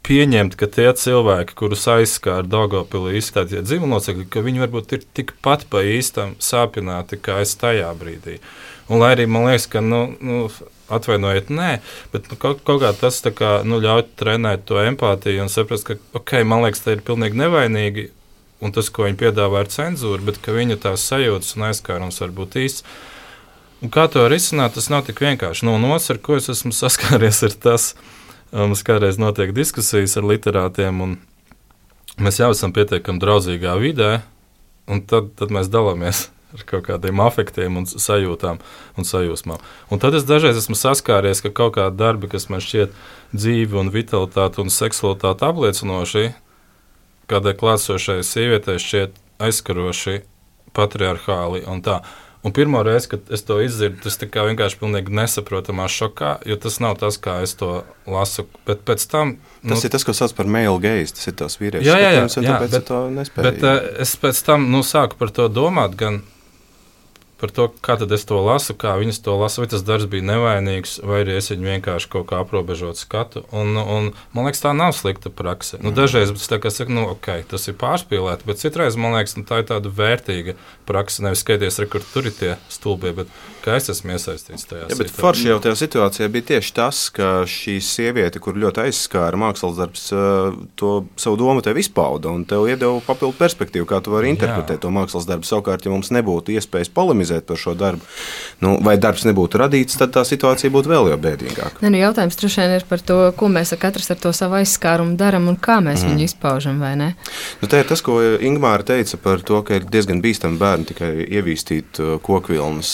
pieņemt, ka tie cilvēki, kurus aizskāra Dārgopilī izstāstītie dzīvlocekļi, ka viņi varbūt ir tikpat pa īstam sāpināti kā es tajā brīdī. Un lai arī man liekas, ka, nu, nu atvainojiet, nē, bet nu, kaut, kaut kā tas tā kā, nu, ļauj trenēt to empātiju un saprast, ka, ok, man liekas, tas ir pilnīgi nevainīgi. Un tas, ko viņi piedāvā, ir cenzūra, bet viņa tās sajūtas un aizskārums var būt īsts. Un kā to risināt, tas nav tik vienkārši. Nu, no otras, ar ko es esmu saskāries, ir tas, ka mums kādreiz notiek diskusijas ar literātiem, un mēs jau esam pietiekami draudzīgā vidē, un tad, tad mēs dalāmies ar kaut kādiem afektiem, un sajūtām un sajūsmām. Un tad es dažreiz esmu saskāries, ka kaut kādi darbi, kas man šķiet dzīvi, un vitalitāti un seksualitāti apliecinoši, kādai klātsošai sievietei šķiet aizskaroši, patriarchāli un tā. Un pirmo reizi, kad es to izdzirdu, tas vienkārši pilnīgi nesaprotamā šokā, jo tas nav tas, kā es to lasu. Bet pēc tam.
Tas ir tas, ko sauc par male gaze. Tas ir
jā, jā,
skatījums, un
jā,
tāpēc
bet-
bet, to nespēju.
Bet uh, es pēc tam nu, sāku par to domāt, gan par to, kā es to lasu, kā viņas to lasa, vai tas darbs bija nevainīgs, vai arī es viņu vienkārši kaut kā aprobežot skatu. Un, un, man liekas, tā nav slikta prakse. Nu, dažreiz tas kā saka, nu, ok, tas ir pārspīlēti, bet citreiz man liekas, nu, tā ir tāda vērtīga prakse. Nevis skaties, re, kur tur ir tie stulbie, bet kā es esmu iesaistīts tajā.
Jā, bet forši jau tajā situācijā bija tieši tas, ka šī sieviete, kur ļoti aizskāra mākslas darbs, eh, to savu domu tev izpauda un tev iedeva papildu perspektīvu, kā tu vari
Jā.
interpretēt to mākslas darbu. Savukārt, ja mums nebūtu iespējas polemizēt par šo darbu, nu, vai darbs nebūtu radīts, tad tā situācija būtu vēl jau bēdīgāka.
Ne, nu jautājums droši vien ir par to, ko mēs katrs ar to savu aizskārumu darām un kā mēs mm. viņu izpaužam, vai ne?
Nu, tā ir tas, ko Ingūna teica par to, ka ir diezgan bīstami bērni tikai ievīstīt uh, kokvilnas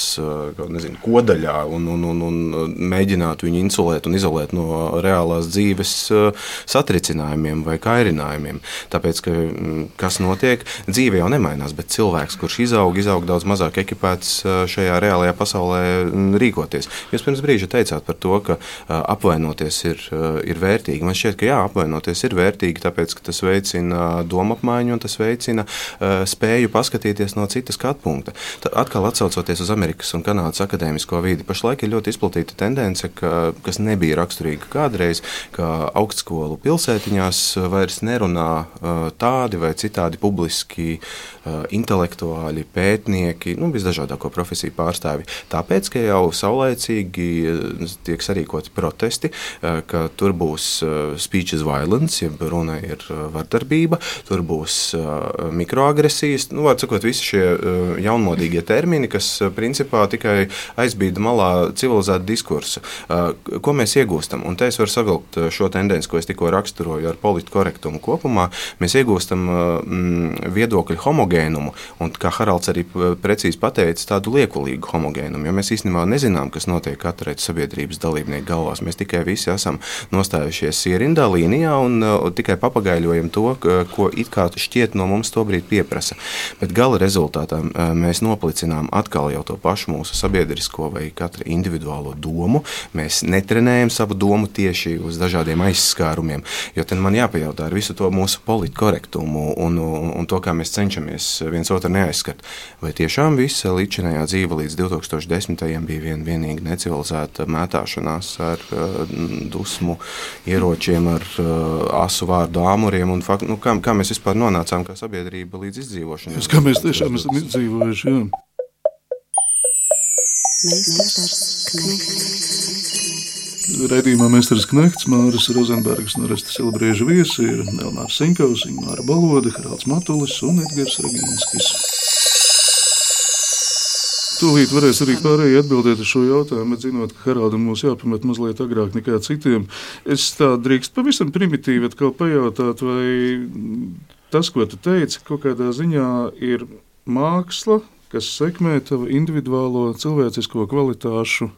uh, kaut nezinu, kodaļā un, un, un, un mēģināt viņu insulēt un izolēt no reālās dzīves uh, satricinājumiem vai kairinājumiem. Tāpēc, ka, mm, kas notiek, dzīve jau nemainās, bet cilvēks, kurš izaug, izaug daudz mazāk ekipēts uh, šajā reālajā pasaulē mm, rīkoties. Jūs pirms brīža teicāt par to, ka uh, apvainoties ir, uh, ir vērtīgi. Man šķiet, ka jā, apvainoties ir vērtīgi, tāpēc, ka tas veicina domu apmaiņu un tas veicina uh, spēju paskatīties no citas skatu punkta. Tad atkal atcaucoties uz Amerikas un Kanādas akadēmisko vidi, pašlaik ir ļoti izplatīta tendence, ka, kas nebija raksturīga kādreiz, ka augstskolu pilsētiņās vairs nerunā tādi vai citādi publiski intelektuāļi, pētnieki, nu, visdažādāko profesiju pārstāvi. Tāpēc, ka jau saulēcīgi tiek sarīkoti protesti, ka tur būs speech is violence, jeb runa ir vardarbība, tur būs mikroagresijas, nu, var sakot, visi šie jaunmodīgie termini, kas principā tikai aizbīda malā civilizētu diskursu. Uh, ko mēs iegūstam? Un te es varu savilkt uh, šo tendenci, ko es tikko raksturoju ar politiku korektumu kopumā. Mēs iegūstam uh, mm, viedokļu homogēnumu, un kā Haralds arī precīzi pateica, teica, tādu liekulīgu homogēnumu, jo mēs īstenībā nezinām, kas notiek katra sabiedrības dalībnieku galvās. Mēs tikai visi esam nostājušies ierindā līnijā un tikai papagaļojam to, ko it kā šķiet no mums to brīdi pieprasa. Bet gala rezultātā mēs noplicinām atkal jau to pašu mūsu sabiedrisko vai katra individuālo domu. Mēs netrenējam savu domu tieši uz dažādiem aizskārumiem, jo tad man jāpajautā ar visu to mūsu politkorektumu un, un, un to, kā mēs cenšamies viens otru neaizskart. Vai tiešām visa līdzinājā dzīve līdz 2010. bija vien, vienīgi necivilizēta mētāšanās ar uh, dusmu ieročiem, ar uh, asu vārdu āmuriem un fakt, nu, kā, kā mēs vispār nonācām kā sabiedrība līdz izdzīvošanai?
Kā mēs tiešām esam izdzīvojuši, jā. Raidījumā Mēnesis Knekts, Māris Rozenbergs, Norestas Ilbrieža viesi ir Elmārs Sinkovs, Ingmāra Balode, Haralds Matulis un Edgars Reginskis. Tūlīt varēs arī pārējie atbildēt uz šo jautājumu, bet zinot, ka Haraldam mums jāpamet mazliet agrāk nekā citiem. Es tā drīkst pavisam primitīvi atkal pajautāt, vai tas, ko tu teici, kaut kādā ziņā ir māksla, kas sekmē tavu individuālo cilvēcisko kvalitāšu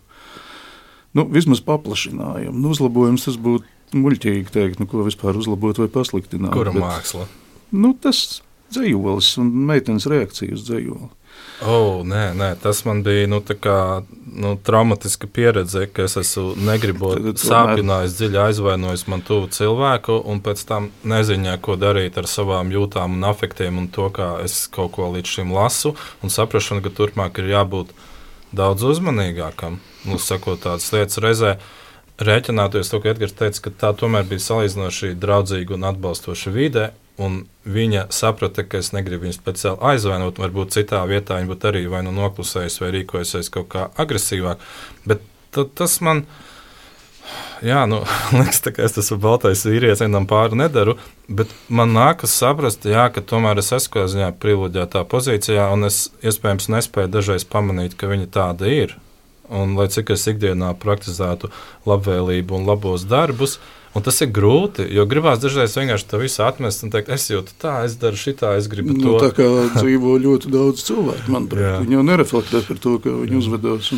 nu, vismaz paplašinājumu. Nu, uzlabojums tas būtu muļķīgi teikt, nu, ko vispār uzlabot vai pasliktināt.
Kura bet, māksla?
Nu, tas dzējolis un meitenes reakcija uz dzējoli.
Oh, nē, nē, tas man bija nu, kā, nu, traumatiska pieredze, ka es esmu negribot sāpinājis, dziļi aizvainojis man tuvu cilvēku, un pēc tam neziņā, ko darīt ar savām jūtām un afektiem, un to, kā es kaut ko līdz šim lasu, un saprašanu, ka turpmāk ir jābūt daudz uzmanīgākam. Nu, sakot tādas lietas reizē, rēķināties to, ka Edgars teica, ka tā tomēr bija salīdzinoši draudzīga un atbalstoša vide. Un viņa saprata, ka es negribu viņu speciāli aizvainot. Varbūt citā vietā viņa būtu arī vai nu noklusējusi, vai rīkojusies kaut kā agresīvāk. Bet tas man jā, nu, liekas, ka es esmu baltais vīrietis, vienam pāri nedaru, bet man nākas saprast, jā, ka tomēr es esmu kaut kādā privileģētā pozīcijā, un es iespējams nespēju dažreiz pamanīt, ka viņa tāda ir. Un, lai cik es ikdienā praktizētu labvēlību un labos darbus, uh, Un tas ir grūti, jo gribās dažreiz vienkārši to visu atmest un teikt, es jūtu tā, es daru šitā, es gribu nu, to.
Tā kā dzīvo ļoti daudz cilvēku, manuprāt, viņi jau nereflektē par to, kā viņi uzvedās.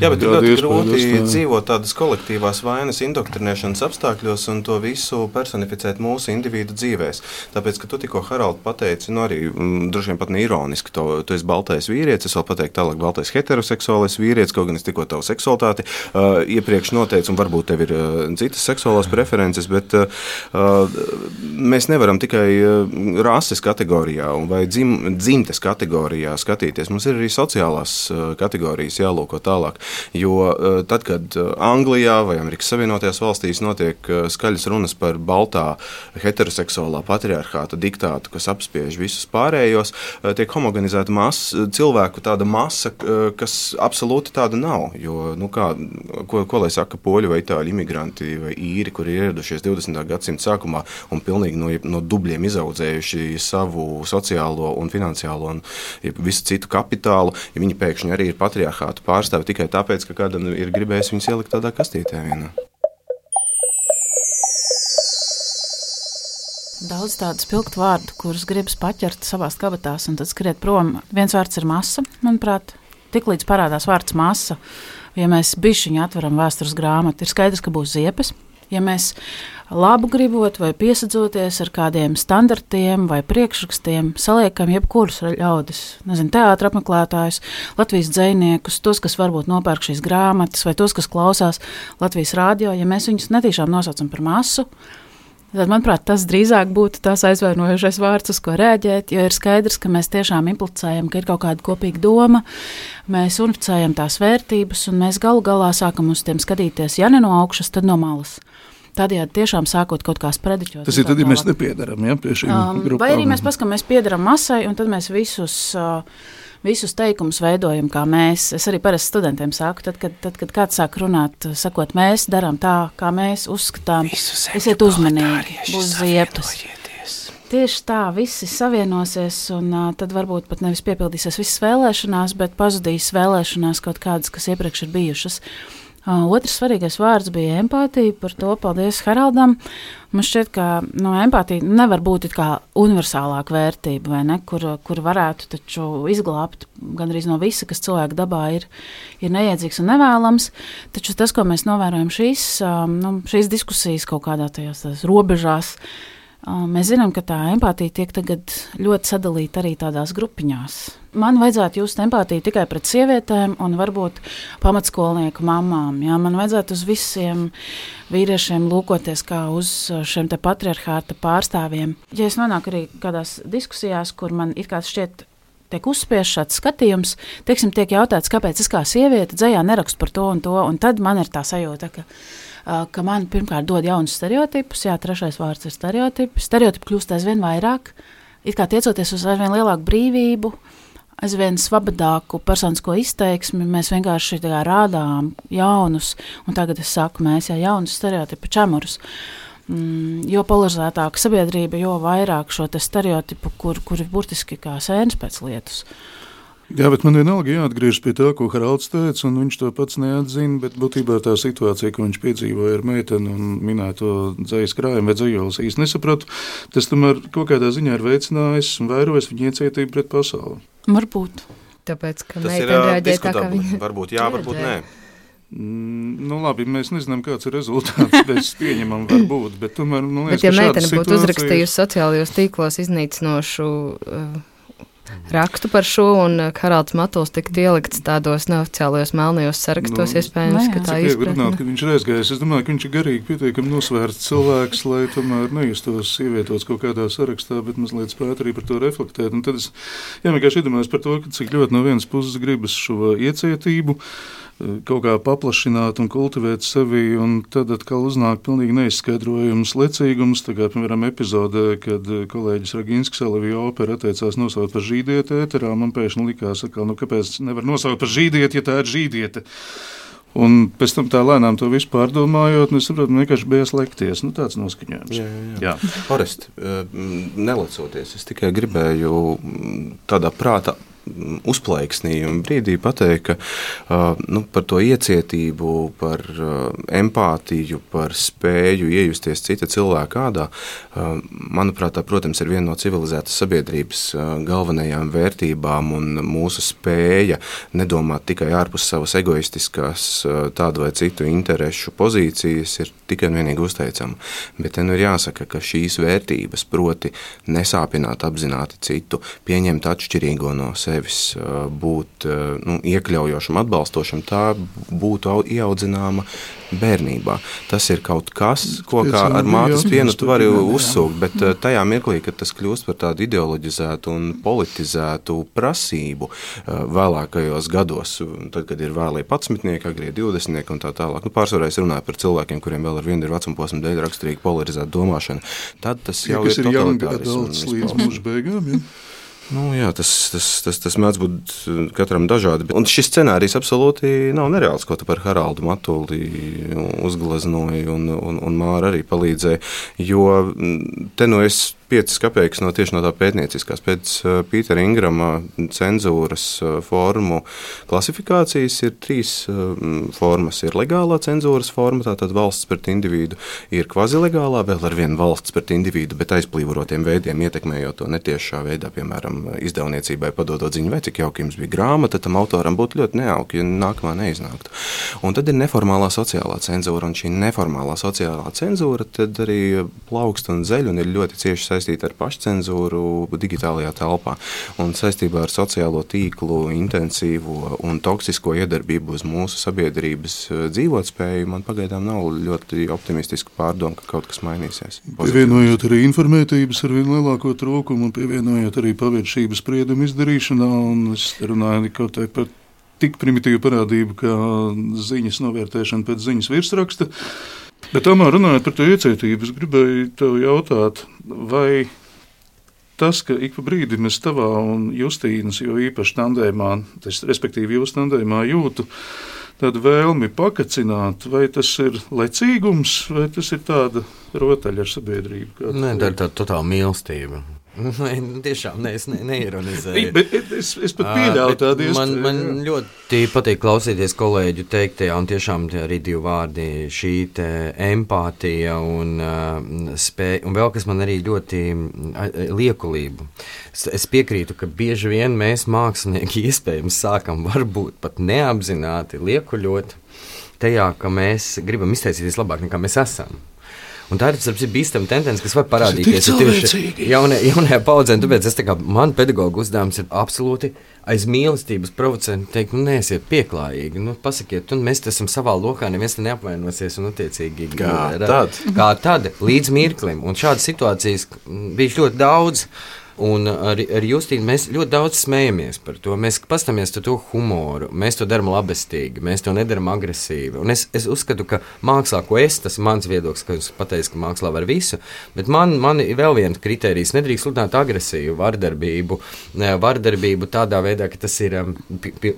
Jā, bet ir ļoti grūti tā... dzīvot tādas kolektīvās vainas indoktrinēšanas apstākļos un to visu personificēt mūsu individu dzīvēs. Tāpēc, ka tu tikko Haralds pateici, nu arī mm, droši vien pat neironiski, to, tu esi baltais vīrietis, es vēl pateiktu tālāk baltais heteroseksuālais vīrietis, kaut gan es tikko tavu seksualitāti uh, iepriekš noteicu, un varbūt tev ir uh, citas seksuālās preferences preferences, bet uh, mēs nevaram tikai uh, rases kategorijā vai dzim, dzimtes kategorijā skatīties. Mums ir arī sociālās uh, kategorijas jālūko tālāk. Jo uh, tad, kad Anglijā vai Amerikas Savienotajās valstīs notiek uh, skaļas runas par baltā heteroseksuālā patriarchāta diktātu, kas apspiež visus pārējos, uh, tiek homogenizēta masa, cilvēku tāda masa, uh, kas absolūti tāda nav. Jo, nu kā, ko, ko lai saka poļu vai itāļu imigranti vai īri, kuri ir ieradušies 20. gadsimta sākumā un pilnīgi no, no dubļiem izaudzējuši savu sociālo un finansiālo un visu citu kapitālu, ja viņi pēkšņi arī ir patriarchāta pārstāvi tikai tāpēc, ka kādam ir gribējis viņus ielikt tādā kastītē vienā.
Daudz tādu spilgtu vārdu, kurus gribas paķert savā kabatās un tad skriet prom. Viens vārds ir masa, manuprāt. Tiklīdz parādās vārds masa, ja mēs bišķiņu atveram vēstures grāmatu, ir skaidrs, ka būs ziepes, ja mēs labu gribot vai piesadzoties ar kādiem standartiem vai priekšrakstiem, saliekam jebkurus ļaudis, nezinu, teātra apmeklētājus, Latvijas dziniekus, tos, kas varbūt nopērk šīs grāmatas, vai tos, kas klausās Latvijas rādio, ja mēs viņus netīšām nosaucam par masu. Tad, manuprāt, tas drīzāk būtu tas aizvainojošais vārds, uz ko rēģēt, jo ir skaidrs, ka mēs tiešām implicējam, ka ir kaut kāda kopīga doma, mēs unificējam tās vērtības, un mēs galu galā sākam uz tiem skatīties, ja ne no augšas, tad no malas. Tādējādi tiešām sākot kaut kā sprediķot.
Tas ir tad, ja mēs nepiedaram ja, pie šīm um, grupām.
Vai arī mēs paskatām, mēs piedaram masai, un tad mēs visus. Uh, visus teikumus veidojam kā mēs. Es arī parasti studentiem saku, tad, kad, tad, kad kāds sāk runāt, sakot, mēs darām tā, kā mēs uzskatām, esiet uzmanīgi, būs ziepes. Tieši tā, visi savienosies, un uh, tad varbūt pat nevis piepildīsies visas vēlēšanās, bet pazudīs vēlēšanās kaut kādas, kas iepriekš ir bijušas. Otrs svarīgais vārds bija empātija. Par to paldies Haraldam. Man šķiet, ka no, empātija nevar būt universālāka vērtība, ne, kur, kur varētu izglābt gandrīz no visa, kas cilvēka dabā ir, ir neiedzīgs un nevēlams. Taču tas, ko mēs novērojam šīs, nu, šīs diskusijas kaut kādā tajās robežās, Mēs zinām, ka tā empātija tiek ļoti sadalīta arī tādās grupiņās. Man vajadzētu just empātiju tikai pret sievietēm un varbūt pamatskolnieku mamām. Jā, man vajadzētu uz visiem vīriešiem lūkoties kā uz šiem patriarchāta pārstāvjiem. Ja es nonāku arī kādās diskusijās, kur man it kā šķiet tiek uzspiests šāds skatījums, teiksim, tiek jautāts, kāpēc es kā sieviete dzējā nerakstu par to un to, un tad man ir tā sajūta, ka ka man pirmkārt dod jaunus stereotipus, jā, trešais vārds ir stereotipi. Stereotipi kļūst aizvien vairāk, it kā tiecoties uz aizvien lielāku brīvību, aizvien svabadāku personisko izteiksmi. Mēs vienkārši rādām jaunus, un tagad es saku, mēs jau jaunus stereotipu čemurus. Mm, jo polarizētāka sabiedrība, jo vairāk šo stereotipu, kur, kur ir burtiski kā sēnes pēc lietus. Uh,
Jā, bet man vienalga jāatgriežas pie tā, ko Haralds teica, un viņš to pats neatzina. Bet būtībā tā situācija, ko viņš piedzīvoja ar meiteni un minēto dzīslu krājumu vai dzīslu, īstenībā nesapratu. Tas tomēr kaut kādā ziņā ir veicinājis un vairojis viņa iecietību pret pasauli.
Varbūt.
Tāpēc, ka meitene reaģēja tā, kā viņa.
Varbūt jā, varbūt nē.
Mm, nu, labi, mēs nezinām, kāds ir rezultāts. Mēs pieņemam, varbūt. Bet, tomēr, nu, liekas,
bet ja meitene būtu uzrakstījusi sociālajos tīklos iznīcinošu uh, rakstu par šo, un Karls uh, Matuls tika ielikts tādos neoficiālajos melnajos sarakstos. Nu, iespējams, ka tā ir
izpratne. Ka viņš ir aizgājis. Es domāju, ka viņš ir garīgi pietiekami nosvērts cilvēks, lai tomēr nejustos ievietots kaut kādā sarakstā, bet mazliet spētu arī par to reflektēt. Un tad es jā, vienkārši iedomājos par to, cik ļoti no vienas puses gribas šo iecietību kaut kā paplašināt un kultivēt sevi, un tad atkal uznāk pilnīgi neizskaidrojams lecīgums. Tā kā, piemēram, epizodē, kad kolēģis Raginskis Elevija opera atteicās nosaukt par žīdieti ēterā, man pēkšņi likās, ka, nu, kāpēc nevar nosaukt par žīdieti, ja tā ir žīdiete. Un pēc tam tā lēnām to visu pārdomājot, es saprotu, vienkārši bija slēgties. Nu, tāds noskaņojums. Jā,
jā. jā. Orest, eh, nelecoties, es tikai gribēju tādā prātā uzplaiksnījuma brīdī pateikt, ka nu, par to iecietību, par empātiju, par spēju iejusties cita cilvēka ādā, manuprāt, tā, protams, ir viena no civilizētas sabiedrības galvenajām vērtībām un mūsu spēja nedomāt tikai ārpus savas egoistiskās tādu vai citu interesu pozīcijas ir tikai un vienīgi uzteicama. Bet te nu ir jāsaka, ka šīs vērtības, proti nesāpināt apzināti citu, pieņemt atšķirīgo no sevis, sevis būt nu, iekļaujošam, atbalstošam, tā būtu ieaudzināma bērnībā. Tas ir kaut kas, ko kā ar mātes pienu tu vari uzsūkt, bet tajā mirklī, kad tas kļūst par tādu ideoloģizētu un politizētu prasību vēlākajos gados, tad, kad ir vēlie patsmitnieki, agrie divdesmitnieki un tā tālāk, nu, pārsvarā es runāju par cilvēkiem, kuriem vēl ar vienu ir vecuma posma dēļ raksturīga polarizēta domāšana, tad tas jau ja, ir, ir
totalitārisms. Līdz mūža beigām, ja?
Nu, jā, tas, tas, tas, tas mēdz būt uh, katram dažādi. Un šis scenārijs absolūti nav nereāls, ko tu par Haraldu Matuli uzgleznoji, un, un, un Māra arī palīdzēja. Jo mm, te nu es 5 kopēkas no tieši no tā pētnieciskās. Pēc uh, Pītera Ingrama cenzūras uh, formu klasifikācijas ir trīs formas. Ir legālā cenzūras forma, tātad valsts pret individu, ir kvazilegālā, vēl ar vienu valsts pret individu, bet aizplīvorotiem veidiem, ietekmējot to netiešā veidā, piemēram, izdevniecībai padodot ziņu, vai cik jauki jums bija grāmata, tam autoram būtu ļoti nejauki, ja nākamā neiznāktu. Un tad ir neformālā sociālā cenzūra, un šī neformālā sociālā cenzūra arī plaukst un zeļ un ir ļoti cieši saistīta ar pašcensūru digitālajā telpā. Un saistībā ar sociālo tīklu intensīvo un toksisko iedarbību uz mūsu sabiedrības eh, dzīvotspēju, man pagaidām nav ļoti optimistiska pārdoma, ka kaut kas mainīsies.
Pievienojot arī informētības ar vien lielāko trūkumu un pievienojot arī paviršības spriedumu izdarīšanā, un es runāju kaut vai par tik primitīvu parādību kā ziņas novērtēšana pēc ziņas virsraksta. Bet tomēr runājot par to iecietību, es gribēju tev jautāt, vai tas, ka ik pa brīdim es tavā un Justīnas, jo īpaši tandēmā, tas, respektīvi jūs tandēmā jūtu tādu vēlmi pakacināt, vai tas ir lecīgums, vai tas ir tāda rotaļa ar sabiedrību?
Nē, tā ir tāda totāla mīlestība. Nē, nu, tiešām ne, es ne, neironizēju.
Bet es, es pat pieļauju tādu
iespēju. Man, man ļoti patīk klausīties kolēģu teiktajā, un tiešām tie arī divi vārdi - šī empātija un uh, spēja, un vēl kas man arī ļoti liekulību. Es, es piekrītu, ka bieži vien mēs mākslinieki iespējams sākam varbūt pat neapzināti liekuļot tajā, ka mēs gribam izteikties labāk nekā mēs esam. Un tā ir tas bīstama tendence, kas var parādīties tieši jaunajā, jaunajā paudzē. Tāpēc es tā kā man pedagoģa uzdevums ir absolūti aiz mīlestības provocēt, teikt, nu, neesiet pieklājīgi. Nu, pasakiet, un mēs esam savā lokā, neviens te neapvainosies. Un, attiecīgi,
kā tad?
Kā tad, līdz mirklim. Un šādas situācijas bija ļoti daudz. Un ar, ar Justīnu mēs ļoti daudz smējamies par to. Mēs paskatāmies to humoru, mēs to darām labestīgi, mēs to nedarām agresīvi. Un es, es uzskatu, ka mākslā, ko es, tas ir mans viedoklis, ka es pateicu, ka mākslā var visu, bet man, man ir vēl viens kriterijs. Nedrīkst sludināt agresīvu, vardarbību, vardarbību tādā veidā, ka tas ir um,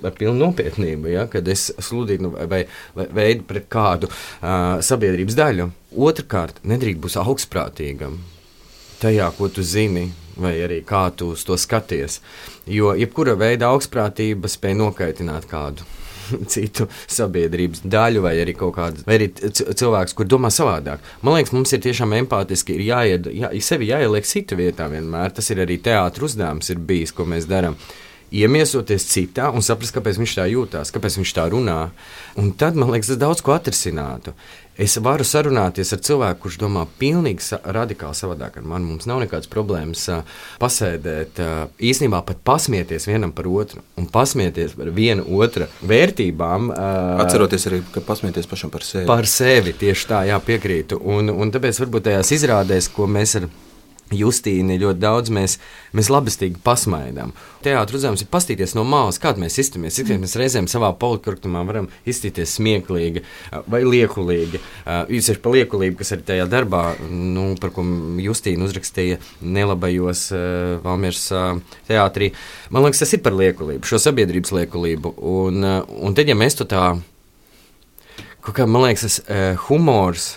ar pilnu nopietnību, ja? kad es sludinu vai, vai veidu pret kādu uh, sabiedrības daļu. Otrakārt, nedrīkst būt augstprātīgam tajā, ko tu zini, vai arī kā tu uz to skaties. Jo jebkura veida augstprātība spēj nokaitināt kādu. Citu sabiedrības daļu, vai arī kaut kādu, arī cilvēks, kur domā savādāk. Man liekas, mums ir tiešām empātiski, ir jāied, jā, sevi jāieliek citu vietā vienmēr. Tas ir arī teātris uzdevums, ir bijis, ko mēs darām iemiesoties citā un saprast, kāpēc viņš tā jūtas, kāpēc viņš tā runā. Un tad man liekas, tas daudz ko atrisinātu. Es varu sarunāties ar cilvēku, kurš domā pilnīgi sa radikāli savādāk ar mani. Mums nav nekādas problēmas uh, pasēdēt, uh, īstenībā pat pasmieties vienam par otru un pasmieties par vienu otru vērtībām.
Uh, Atceroties arī, ka pasmieties pašam par sevi.
Par sevi tieši tā, jā, piekrītu. Un, un tāpēc varbūt tajās izrādēs, ko mēs ar Justīni ļoti daudz mēs, mēs labestīgi pasmaidām. Teātris uzdevums ir paskatīties no malas, kāda mēs izturamies. Cik mēs reizēm savā politkorrektumā varam iztīties smieklīgi vai liekulīgi. Īpaši par liekulību, kas arī tajā darbā, nu, par ko Justīna uzrakstīja nelabajos Valmieras teātrī. Man liekas, tas ir par liekulību, šo sabiedrības liekulību. Un, un tad, ja mēs to tā, kaut kā, man liekas, tas humors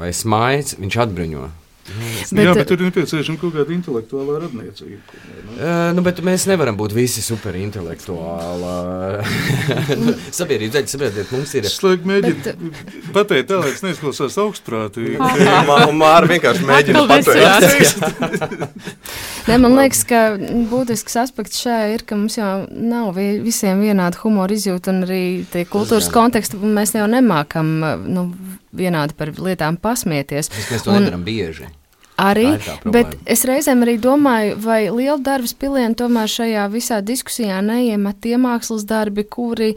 vai smaids, viņš atbruņo.
Bet, Jā, bet tur ir nepieciešama kaut kāda intelektuāla radniecība.
Uh, nu, bet mēs nevaram būt visi superintelektuāli. sabiedrība daļa, sabiedrība mums ir.
Slēgt mēģināt bet... pateikt tā, lai es neizklausās augstprātīgi.
Māra vienkārši mēģina
pateikt. ne, man liekas, ka būtisks aspekts šajā ir, ka mums jau nav visiem vienāda humora izjūta un arī tie kultūras konteksti mēs jau nemākam. Nu, vienādi par lietām pasmieties.
Mēs to un, nedaram bieži.
Arī, bet es reizēm arī domāju, vai liela darba spiliena tomēr šajā visā diskusijā neiemet tie mākslas darbi, kuri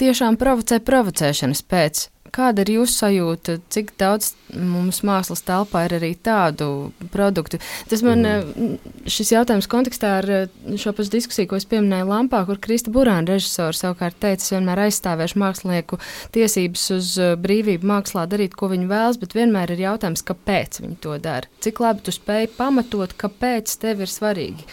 tiešām provocē provocēšanas pēc. Kāda ir jūsu sajūta, cik daudz mums mākslas telpā ir arī tādu produktu? Tas man mm. šis jautājums kontekstā ar šo pašu diskusiju, ko es pieminēju Lampā, kur Krista Burāna režisors savukārt teica, es vienmēr aizstāvēšu mākslinieku tiesības uz brīvību mākslā darīt, ko viņi vēlas, bet vienmēr ir jautājums, kāpēc viņi to dara. Cik labi tu spēj pamatot, kāpēc tev ir svarīgi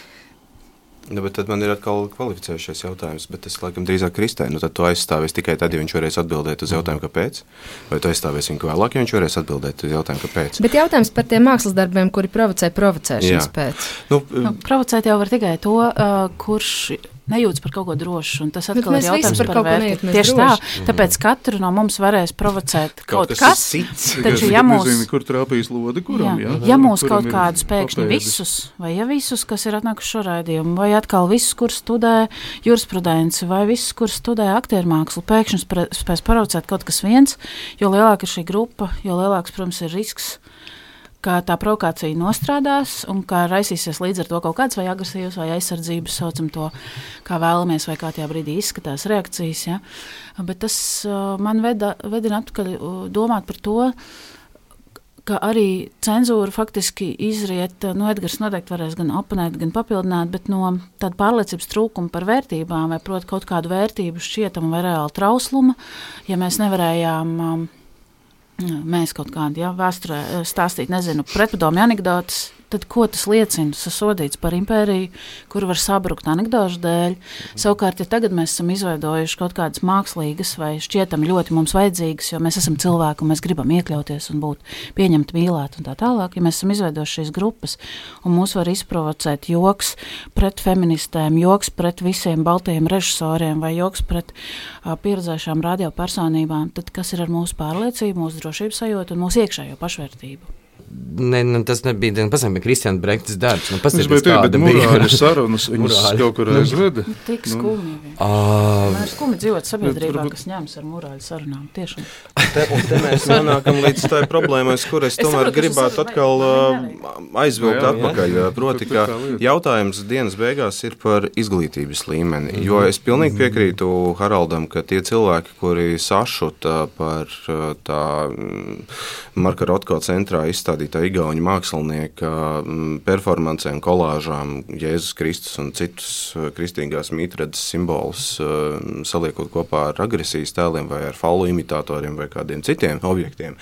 Nu, bet tad man ir atkal kvalificējušies jautājums, bet es laikam drīzāk Kristē. Nu, tad tu aizstāvēsi tikai tad, ja viņš varēs atbildēt uz jautājumu, kāpēc. Vai tu aizstāvēsi viņu vēlāk, ja viņš varēs atbildēt uz jautājumu, kāpēc.
Bet jautājums par tiem mākslas darbiem, kuri provocē provocēšanas Jā. pēc.
Nu, nu, provocēt jau var tikai to, uh, kurš nejūtas par kaut ko drošu. Tas atkal ir jautājums par, par vērtību. Tieši droši. tā, tāpēc katru no mums varēs provocēt kaut, kaut kas
cits.
Taču, ja mūs, nezinu, kur trāpīs lodi, kuram, jā,
jā, ja mūs kaut kādus pēkšņi visus, vai ja visus, kas ir atnākuši šo raidījumu, vai atkal visus, kur studē jurisprudenci, vai visus, kur studē aktieru mākslu, pēkšņi spēs provocēt kaut kas viens, jo lielāka ir šī grupa, jo lielāks, protams, ir risks ka tā provokācija nostrādās un ka raisīsies līdz ar to kaut kāds vai agresīvs vai aizsardzības, saucam to, kā vēlamies, vai kā tajā brīdī izskatās reakcijas. Ja? Bet tas uh, man veda, vedina atpakaļ uh, domāt par to, ka arī cenzūra faktiski izriet, uh, nu, Edgars noteikti varēs gan oponēt, gan papildināt, bet no tāda pārliecības trūkuma par vērtībām, vai proti kaut kādu vērtību šķietama vai reāla trausluma, ja mēs nevarējām um, mēs kaut kādā ja, vēsturē eh, stāstīt, nezinu, pretpadomu anekdotas. Tad ko tas liecina? Tas ir sodīts par impēriju, kur var sabrukt anekdošu dēļ. Savukārt, ja tagad mēs esam izveidojuši kaut kādas mākslīgas vai šķietam ļoti mums vajadzīgas, jo mēs esam cilvēki un mēs gribam iekļauties un būt pieņemti, mīlēti un tā tālāk, ja mēs esam izveidojuši šīs grupas un mūs var izprovocēt joks pret feministēm, joks pret visiem baltajiem režisoriem vai joks pret uh, pieredzējušām radiopersonībām, tad kas ir ar mūsu pārliecību, mūsu drošības sajūtu un mūsu iekšējo pašvērtību?
Ne, ne, tas nebija pasaka, Kristiāna Brektas darbs. Nu,
tas bija tāda morāla sarunas, viņas kaut kur aizveda.
Nu, tik skumji. Nu. Uh, ir skumji dzīvot sabiedrībā, kas ņems ar morāļu sarunām. Tiešām.
Te, te mēs nonākam līdz tai problēmai, kur es tomēr es gribētu atkal aizvilkt jā, jā, atpakaļ. Jā. Proti, ka jautājums dienas beigās ir par izglītības līmeni. Jo es pilnīgi piekrītu Haraldam, ka tie cilvēki, kuri sašuta par tā Marka Rotko centrā izstādītā igauņu mākslinieka mm, performancēm, kolāžām, Jēzus Kristus un citus eh, kristīgās mītredzes simbolus eh, saliekot kopā ar agresijas tēliem vai ar falu imitatoriem vai kādiem citiem objektiem.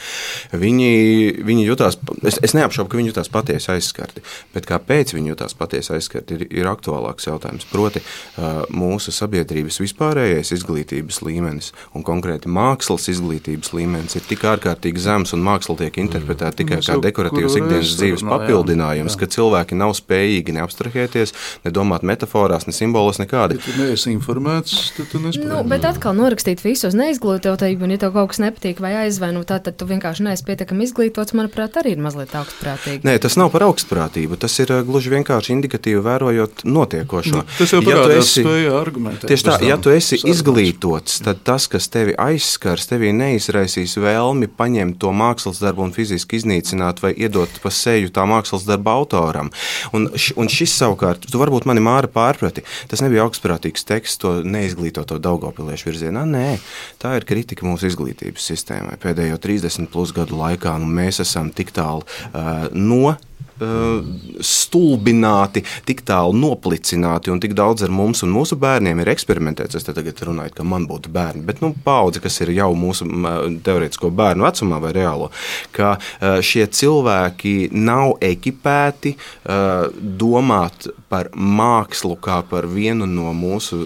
Viņi, viņi jutās, es, es neapšaubu, ka viņi jutās patiesi aizskarti, bet kāpēc viņi jutās patiesi aizskarti, ir, ir aktuālāks jautājums. Proti, eh, mūsu sabiedrības vispārējais izglītības līmenis un konkrēti mākslas izglītības līmenis ir tik ārkārtīgi zems un māksla tiek interpretēta tikai kā dekoratīvs ikdienas dzīves papildinājums, ka cilvēki nav spējīgi neapstrahēties, nedomāt metaforās, ne simbolos, nekādi.
Ja tu neesi informēts, tad tu nespēj.
Nu, bet atkal norakstīt visu uz neizglītotību, un ja tev kaut kas nepatīk vai aizvaino, tā, tad tu vienkārši neesi pietiekami izglītots, manuprāt, arī ir mazliet augstprātīgi.
Nē, tas nav par augstprātību, tas ir uh, gluži vienkārši indikatīvi vērojot notiekošo. Nu,
tas jau parādās ja esi, spēja argumentēt.
Tieši tā, ja tu esi izglītots, tad tas, kas tevi aizskars, tevī neizraisīs vēlmi paņemt to mākslas darbu un fiziski iznīcināt vai iedot pa seju tā mākslas darba autoram. Un, un šis savukārt, tu varbūt mani māra pārprati, tas nebija augstprātīgs teksts to neizglītoto Daugopiliešu virzienā. Nē, tā ir kritika mūsu izglītības sistēmai pēdējo 30 plus gadu laikā, un mēs esam tik tālu uh, no stulbināti, tik tālu noplicināti un tik daudz ar mums un mūsu bērniem ir eksperimentēts. Es tagad runāju, ka man būtu bērni, bet nu, paudze, kas ir jau mūsu teorētisko bērnu vecumā vai reālo, ka uh, šie cilvēki nav ekipēti domāt par mākslu kā par vienu no mūsu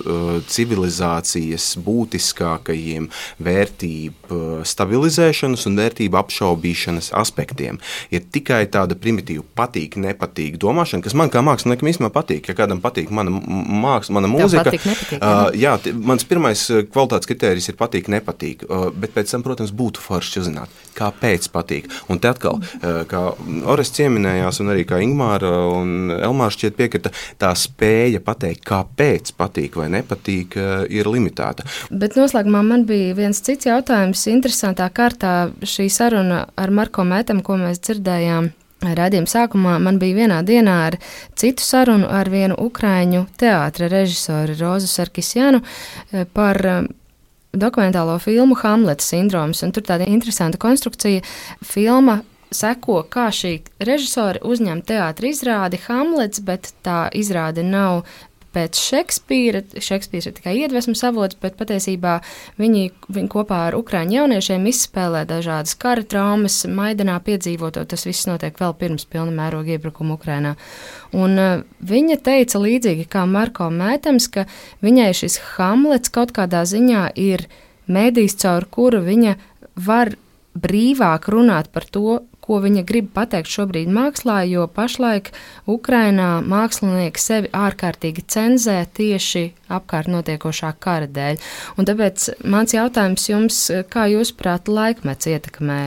civilizācijas būtiskākajiem vērtību stabilizēšanas un vērtību apšaubīšanas aspektiem. Ir tikai tāda primitīva patīk, nepatīk domāšana, kas man kā māksliniekam īstenībā patīk. Ja kādam patīk mana māksla, mana mūzika,
patīk, nepatīk,
uh, jā, mans pirmais kvalitātes kritērijs ir patīk, nepatīk. Uh, bet pēc tam, protams, būtu forši uzzināt, kāpēc patīk. Un te atkal, uh, kā Orests pieminējās, un arī kā Ingūna un Elmārs šķiet piekrita, tā spēja pateikt, kāpēc patīk vai nepatīk, uh, ir limitēta.
Bet noslēgumā man bija viens cits jautājums. Interesantā kārtā šī saruna ar Marko Mētam, ko mēs dzirdējām Radījuma sākumā man bija vienā dienā ar citu sarunu ar vienu ukraiņu teātra režisoru Rozu Sarkisjanu eh, par eh, dokumentālo filmu Hamleta sindroms. Tur tāda interesanta konstrukcija. Filma seko, kā šī režisora uzņem teātra izrādi Hamlets, bet tā izrāde nav pēc Šekspīra. Šekspīrs ir tikai iedvesmas avots, bet patiesībā viņi, viņi kopā ar ukrāņu jauniešiem izspēlē dažādas kara traumas, Maidanā piedzīvoto. Tas viss notiek vēl pirms pilna mēroga iebrukuma Ukrainā. Un uh, viņa teica līdzīgi kā Marko Mētams, ka viņai šis Hamlets kaut kādā ziņā ir mēdījis, caur kuru viņa var brīvāk runāt par to, ko viņa grib pateikt šobrīd mākslā, jo pašlaik Ukrainā mākslinieki sevi ārkārtīgi cenzē tieši apkārt notiekošā kara dēļ. Un tāpēc mans jautājums jums, kā jūs prāt laikmets ietekmē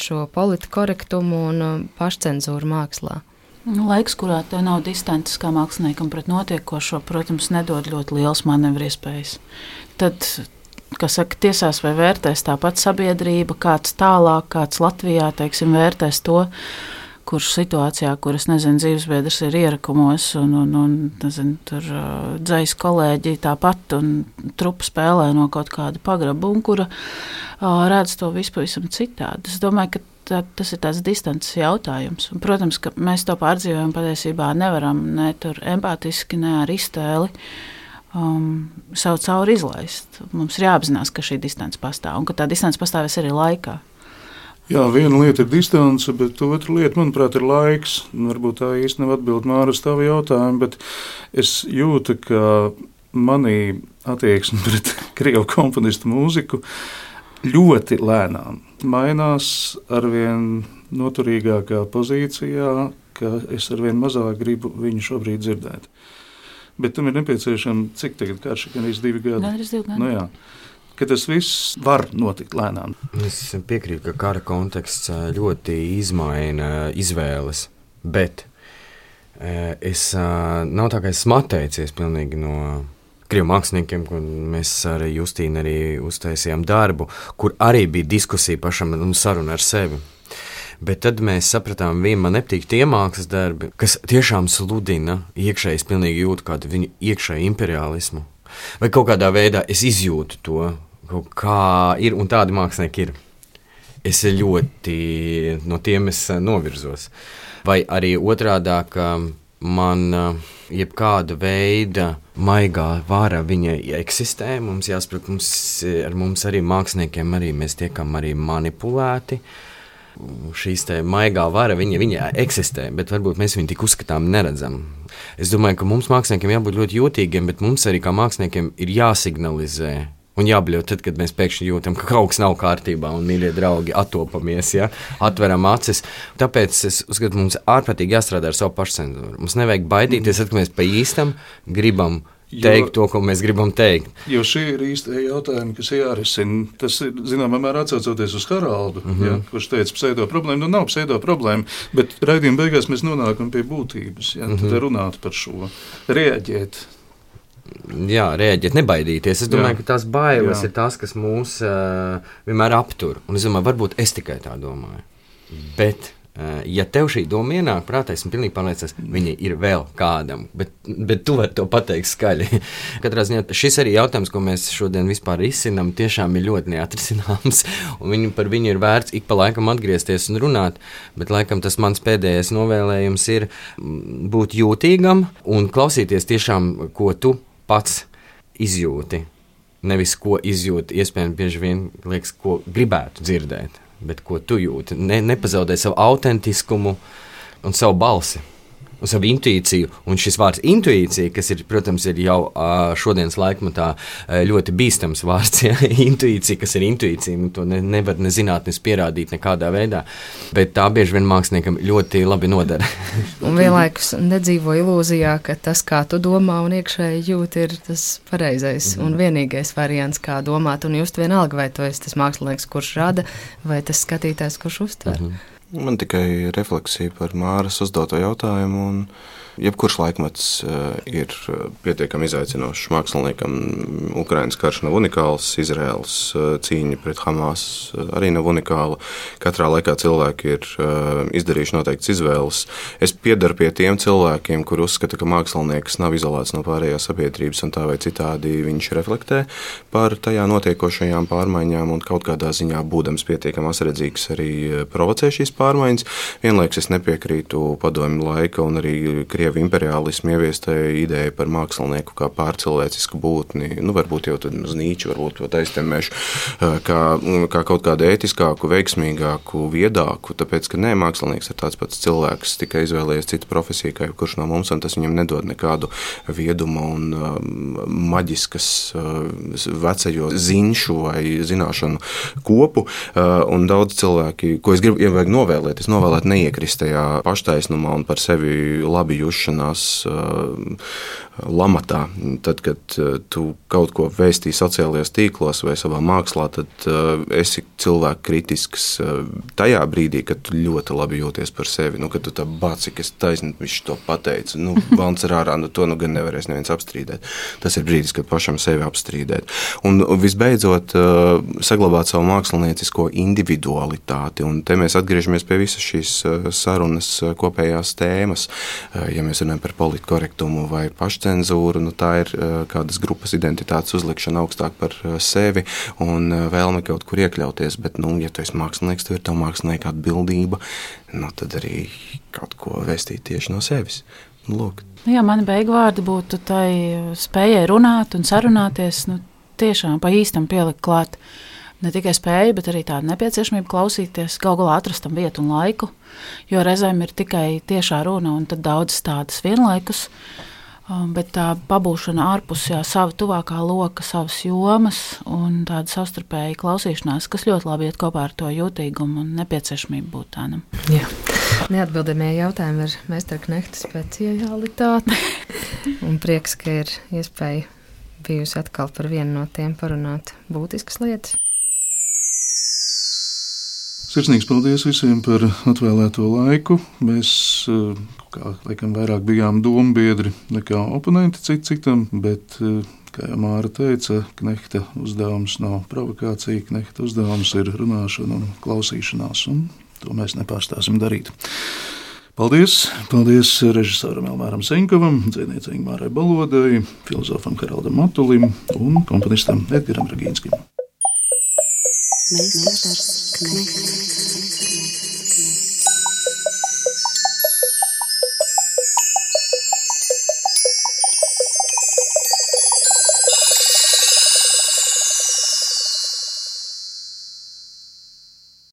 šo politikorektumu un uh, pašcenzūru mākslā?
Nu, laiks, kurā tev nav distances kā māksliniekam pret notiekošo, protams, nedod ļoti liels manevru iespējas. Tad kas saka, tiesās vai vērtēs tāpat sabiedrība, kāds tālāk, kāds Latvijā, teiksim, vērtēs to, kurš situācijā, kuras, nezinu, dzīvesbiedrs ir ierakumos, un, un, un nezinu, tur uh, dzējas kolēģi tāpat, un trupa spēlē no kaut kāda pagraba, un kura uh, redz to vispavisam citādi. Es domāju, ka tā, tas ir tāds distances jautājums. Un, protams, ka mēs to pārdzīvojam patiesībā nevaram ne tur empātiski, ne ar iztēli. Uh, um, savu cauri izlaist. Mums ir jāapzinās, ka šī distance pastāv un ka tā distance pastāvēs arī laikā.
Jā, viena lieta ir distance, bet otra lieta, manuprāt, ir laiks. Varbūt tā īsti nav atbildīga Māra uz tavu jautājumu, bet es jūtu, ka manī attieksme pret krievu komponistu mūziku ļoti lēnām mainās ar vien noturīgākā pozīcijā, ka es ar vien mazāk gribu viņu šobrīd dzirdēt. Bet tam ir nepieciešama cik tagad karš, gan arī divi gadi.
Gandrīz divi gadi.
Nu, jā. ka tas viss var notikt lēnām.
Es piekrītu, ka kara konteksts ļoti izmaina izvēles, bet es nav tā, ka esmu atteicies pilnīgi no krievu māksliniekiem, kur mēs ar Justīnu arī uztaisījām darbu, kur arī bija diskusija pašam un saruna ar sevi. Bet tad mēs sapratām, ka man nepatīk tie mākslas darbi, kas tiešām sludina iekšēji, es pilnīgi jūtu kādu viņu iekšēju imperialismu. Vai kaut kādā veidā es izjūtu to, kā ir, un tādi mākslinieki ir. Es ļoti no tiem eh, novirzos. Vai arī otrādi, ka man eh, jebkāda veida maigā vara viņai eksistē. Mums jāsaprot, mums, eh, ar mums arī māksliniekiem arī mēs tiekam arī manipulēti. Šīs maigā vara, viņa, viņa eksistē, bet varbūt mēs viņu tik uzskatām, neredzam. Es domāju, ka mums māksliniekiem jābūt ļoti jūtīgiem, bet mums arī kā māksliniekiem ir jāsignalizē un jābļaut, tad, kad mēs pēkšņi jūtam, ka kaut kas nav kārtībā, un mīļie draugi, attopamies, ja? atveram acis. Tāpēc es uzskatu, mums ārprātīgi jāstrādā ar savu pašcensūru. Mums nevajag baidīties, kad mēs pa īstam gribam teikt to, ko mēs gribam teikt.
Jo šie ir īstie jautājumi, kas jārisina. Tas ir zināmā mērā atcaucoties uz Haraldu, mm -hmm. ja, kurš teica, ka pseido problēma nu, nav pseido problēma, bet raidījuma beigās mēs nonākam pie būtības. Ja, mm -hmm. Tad runāt par šo, reaģēt.
Jā, rēģēt, nebaidīties. Es domāju,
Jā.
ka tās bailes
Jā.
ir tas, kas mūs uh, vienmēr aptur. Un es domāju, varbūt es tikai tā domāju. Bet, uh, ja tev šī doma ienāk prātā, esmu pilnīgi pārliecināts, viņa ir vēl kādam, bet, bet tu vari to pateikt skaļi. Katrā ziņā šis arī jautājums, ko mēs šodien vispār izsinām, tiešām ir ļoti neatrisināms. un Viņu, par viņu ir vērts ik pa laikam atgriezties un runāt, bet laikam tas mans pēdējais novēlējums ir mm, būt jūtīgam un klausīties tiešām, ko tu pats izjūti. Nevis ko izjūti, iespējams, bieži vien liekas, ko gribētu dzirdēt, bet ko tu jūti. Ne, nepazaudē savu autentiskumu un savu balsi. Un savu intuīciju, un šis vārds intuīcija, kas ir, protams, ir jau šodienas laikmatā ļoti bīstams vārds. Ja? intuīcija, kas ir intuīcija, nu, to ne, nevar ne zinātnēs pierādīt nekādā veidā, bet tā bieži vien māksliniekam ļoti labi nodara.
Un vienlaikus nedzīvo ilūzijā, ka tas, kā tu domā un iekšēji jūti, ir tas pareizais mm -hmm. un vienīgais variants, kā domāt un just vienalga, vai tu esi tas mākslinieks, kurš rada, vai tas skatītājs, kurš uztver. Mm -hmm.
Man tikai refleksija par Māras uzdoto jautājumu. Un... Jebkurš laikmets uh, ir pietiekami izaicinošs. Māksliniekam Ukraiņas karš nav unikāls, Izraels uh, cīņa pret Hamas arī nav unikāla. Katrā laikā cilvēki ir izdarījuši noteiktas izvēles. Es piedaru pie tiem cilvēkiem, kur uzskata, ka mākslinieks nav izolēts no pārējās sabiedrības un tā vai citādi viņš reflektē par tajā notiekošajām pārmaiņām un kaut kādā ziņā būdams pietiekami asredzīgs arī provocē šīs pārmaiņas. Vienlaikus es nepiekrītu padomju laika un arī Krievu imperiālismu ieviestai ideja par mākslinieku kā pārcilvēcisku būtni. Nu, varbūt jau uz nīču, varbūt pat aiztemēšu, kā, kā kaut kādu ētiskāku, veiksmīgāku, viedāku. Tāpēc, ka nē, mākslinieks ir tāds pats cilvēks, tikai izvēlējies citu profesiju, kā jebkurš no mums, un tas viņam nedod nekādu viedumu un maģiskas vecajo ziņšu vai zināšanu kopu. Un daudz cilvēki, ko es gribu ja vajag novēlēt, es novēlētu neiekrist tajā paštaisnumā un par sevi labi jušanās uh, lamatā. Tad, kad uh, tu kaut ko vēstīji sociālajos tīklos vai savā mākslā, tad uh, esi cilvēks kritisks tajā brīdī, kad tu ļoti labi jūties par sevi. Nu, kad tu tā bāci, kas taisni viņš to pateica, nu, valns ar ārā, nu, to nu gan nevarēs neviens apstrīdēt. Tas ir brīdis, kad pašam sevi apstrīdēt. Un visbeidzot, saglabāt savu māksliniecisko individualitāti. Un te mēs atgriežamies pie visas šīs sarunas kopējās tēmas. Ja mēs runājam par politkorektumu vai pašcensūru, nu, tā ir uh, kādas grupas identitātes uzlikšana augstāk par uh, sevi un uh, vēlme kaut kur iekļauties. Bet, nu, ja tu esi mākslinieks, tad ir tā mākslinieka atbildība, nu, tad arī kaut ko vēstīt tieši no sevis. Lūk.
Nu, jā, mani beigu vārdi būtu tai spējai runāt un sarunāties, nu, tiešām pa īstam pielikt klāt. Ne tikai spēja, bet arī tāda nepieciešamība klausīties, galu galā atrast tam vietu un laiku. Jo reizēm ir tikai tiešā runa un daudz tādas vienlaikus. Um, bet tā pabūšana ārpus jā, sava tuvākā loka, savas jomas un tāda savstarpēja klausīšanās, kas ļoti labi iet kopā ar to jūtīgumu un nepieciešamību būt tādam.
Jā. Neatbildamie jautājumi ir meistarknehta specialitāte. un prieks, ka ir iespēja bijusi atkal par vienu no tiem parunāt būtiskas lietas.
Sirsnīgs paldies visiem par atvēlēto laiku. Mēs, eh, kā laikam, vairāk bijām dombiedri nekā oponenti cit citam, bet, eh, kā jau Māra teica, knehta uzdevums nav provokācija, knehta uzdevums ir runāšana un klausīšanās, un to mēs nepārstāsim darīt. Paldies! Paldies režisoram Elmāram Senkovam, dzīvniecei Mārai Balodai, filozofam Haraldam Matulim un komponistam Edgaram Ragīnskim. Meistars Knechts.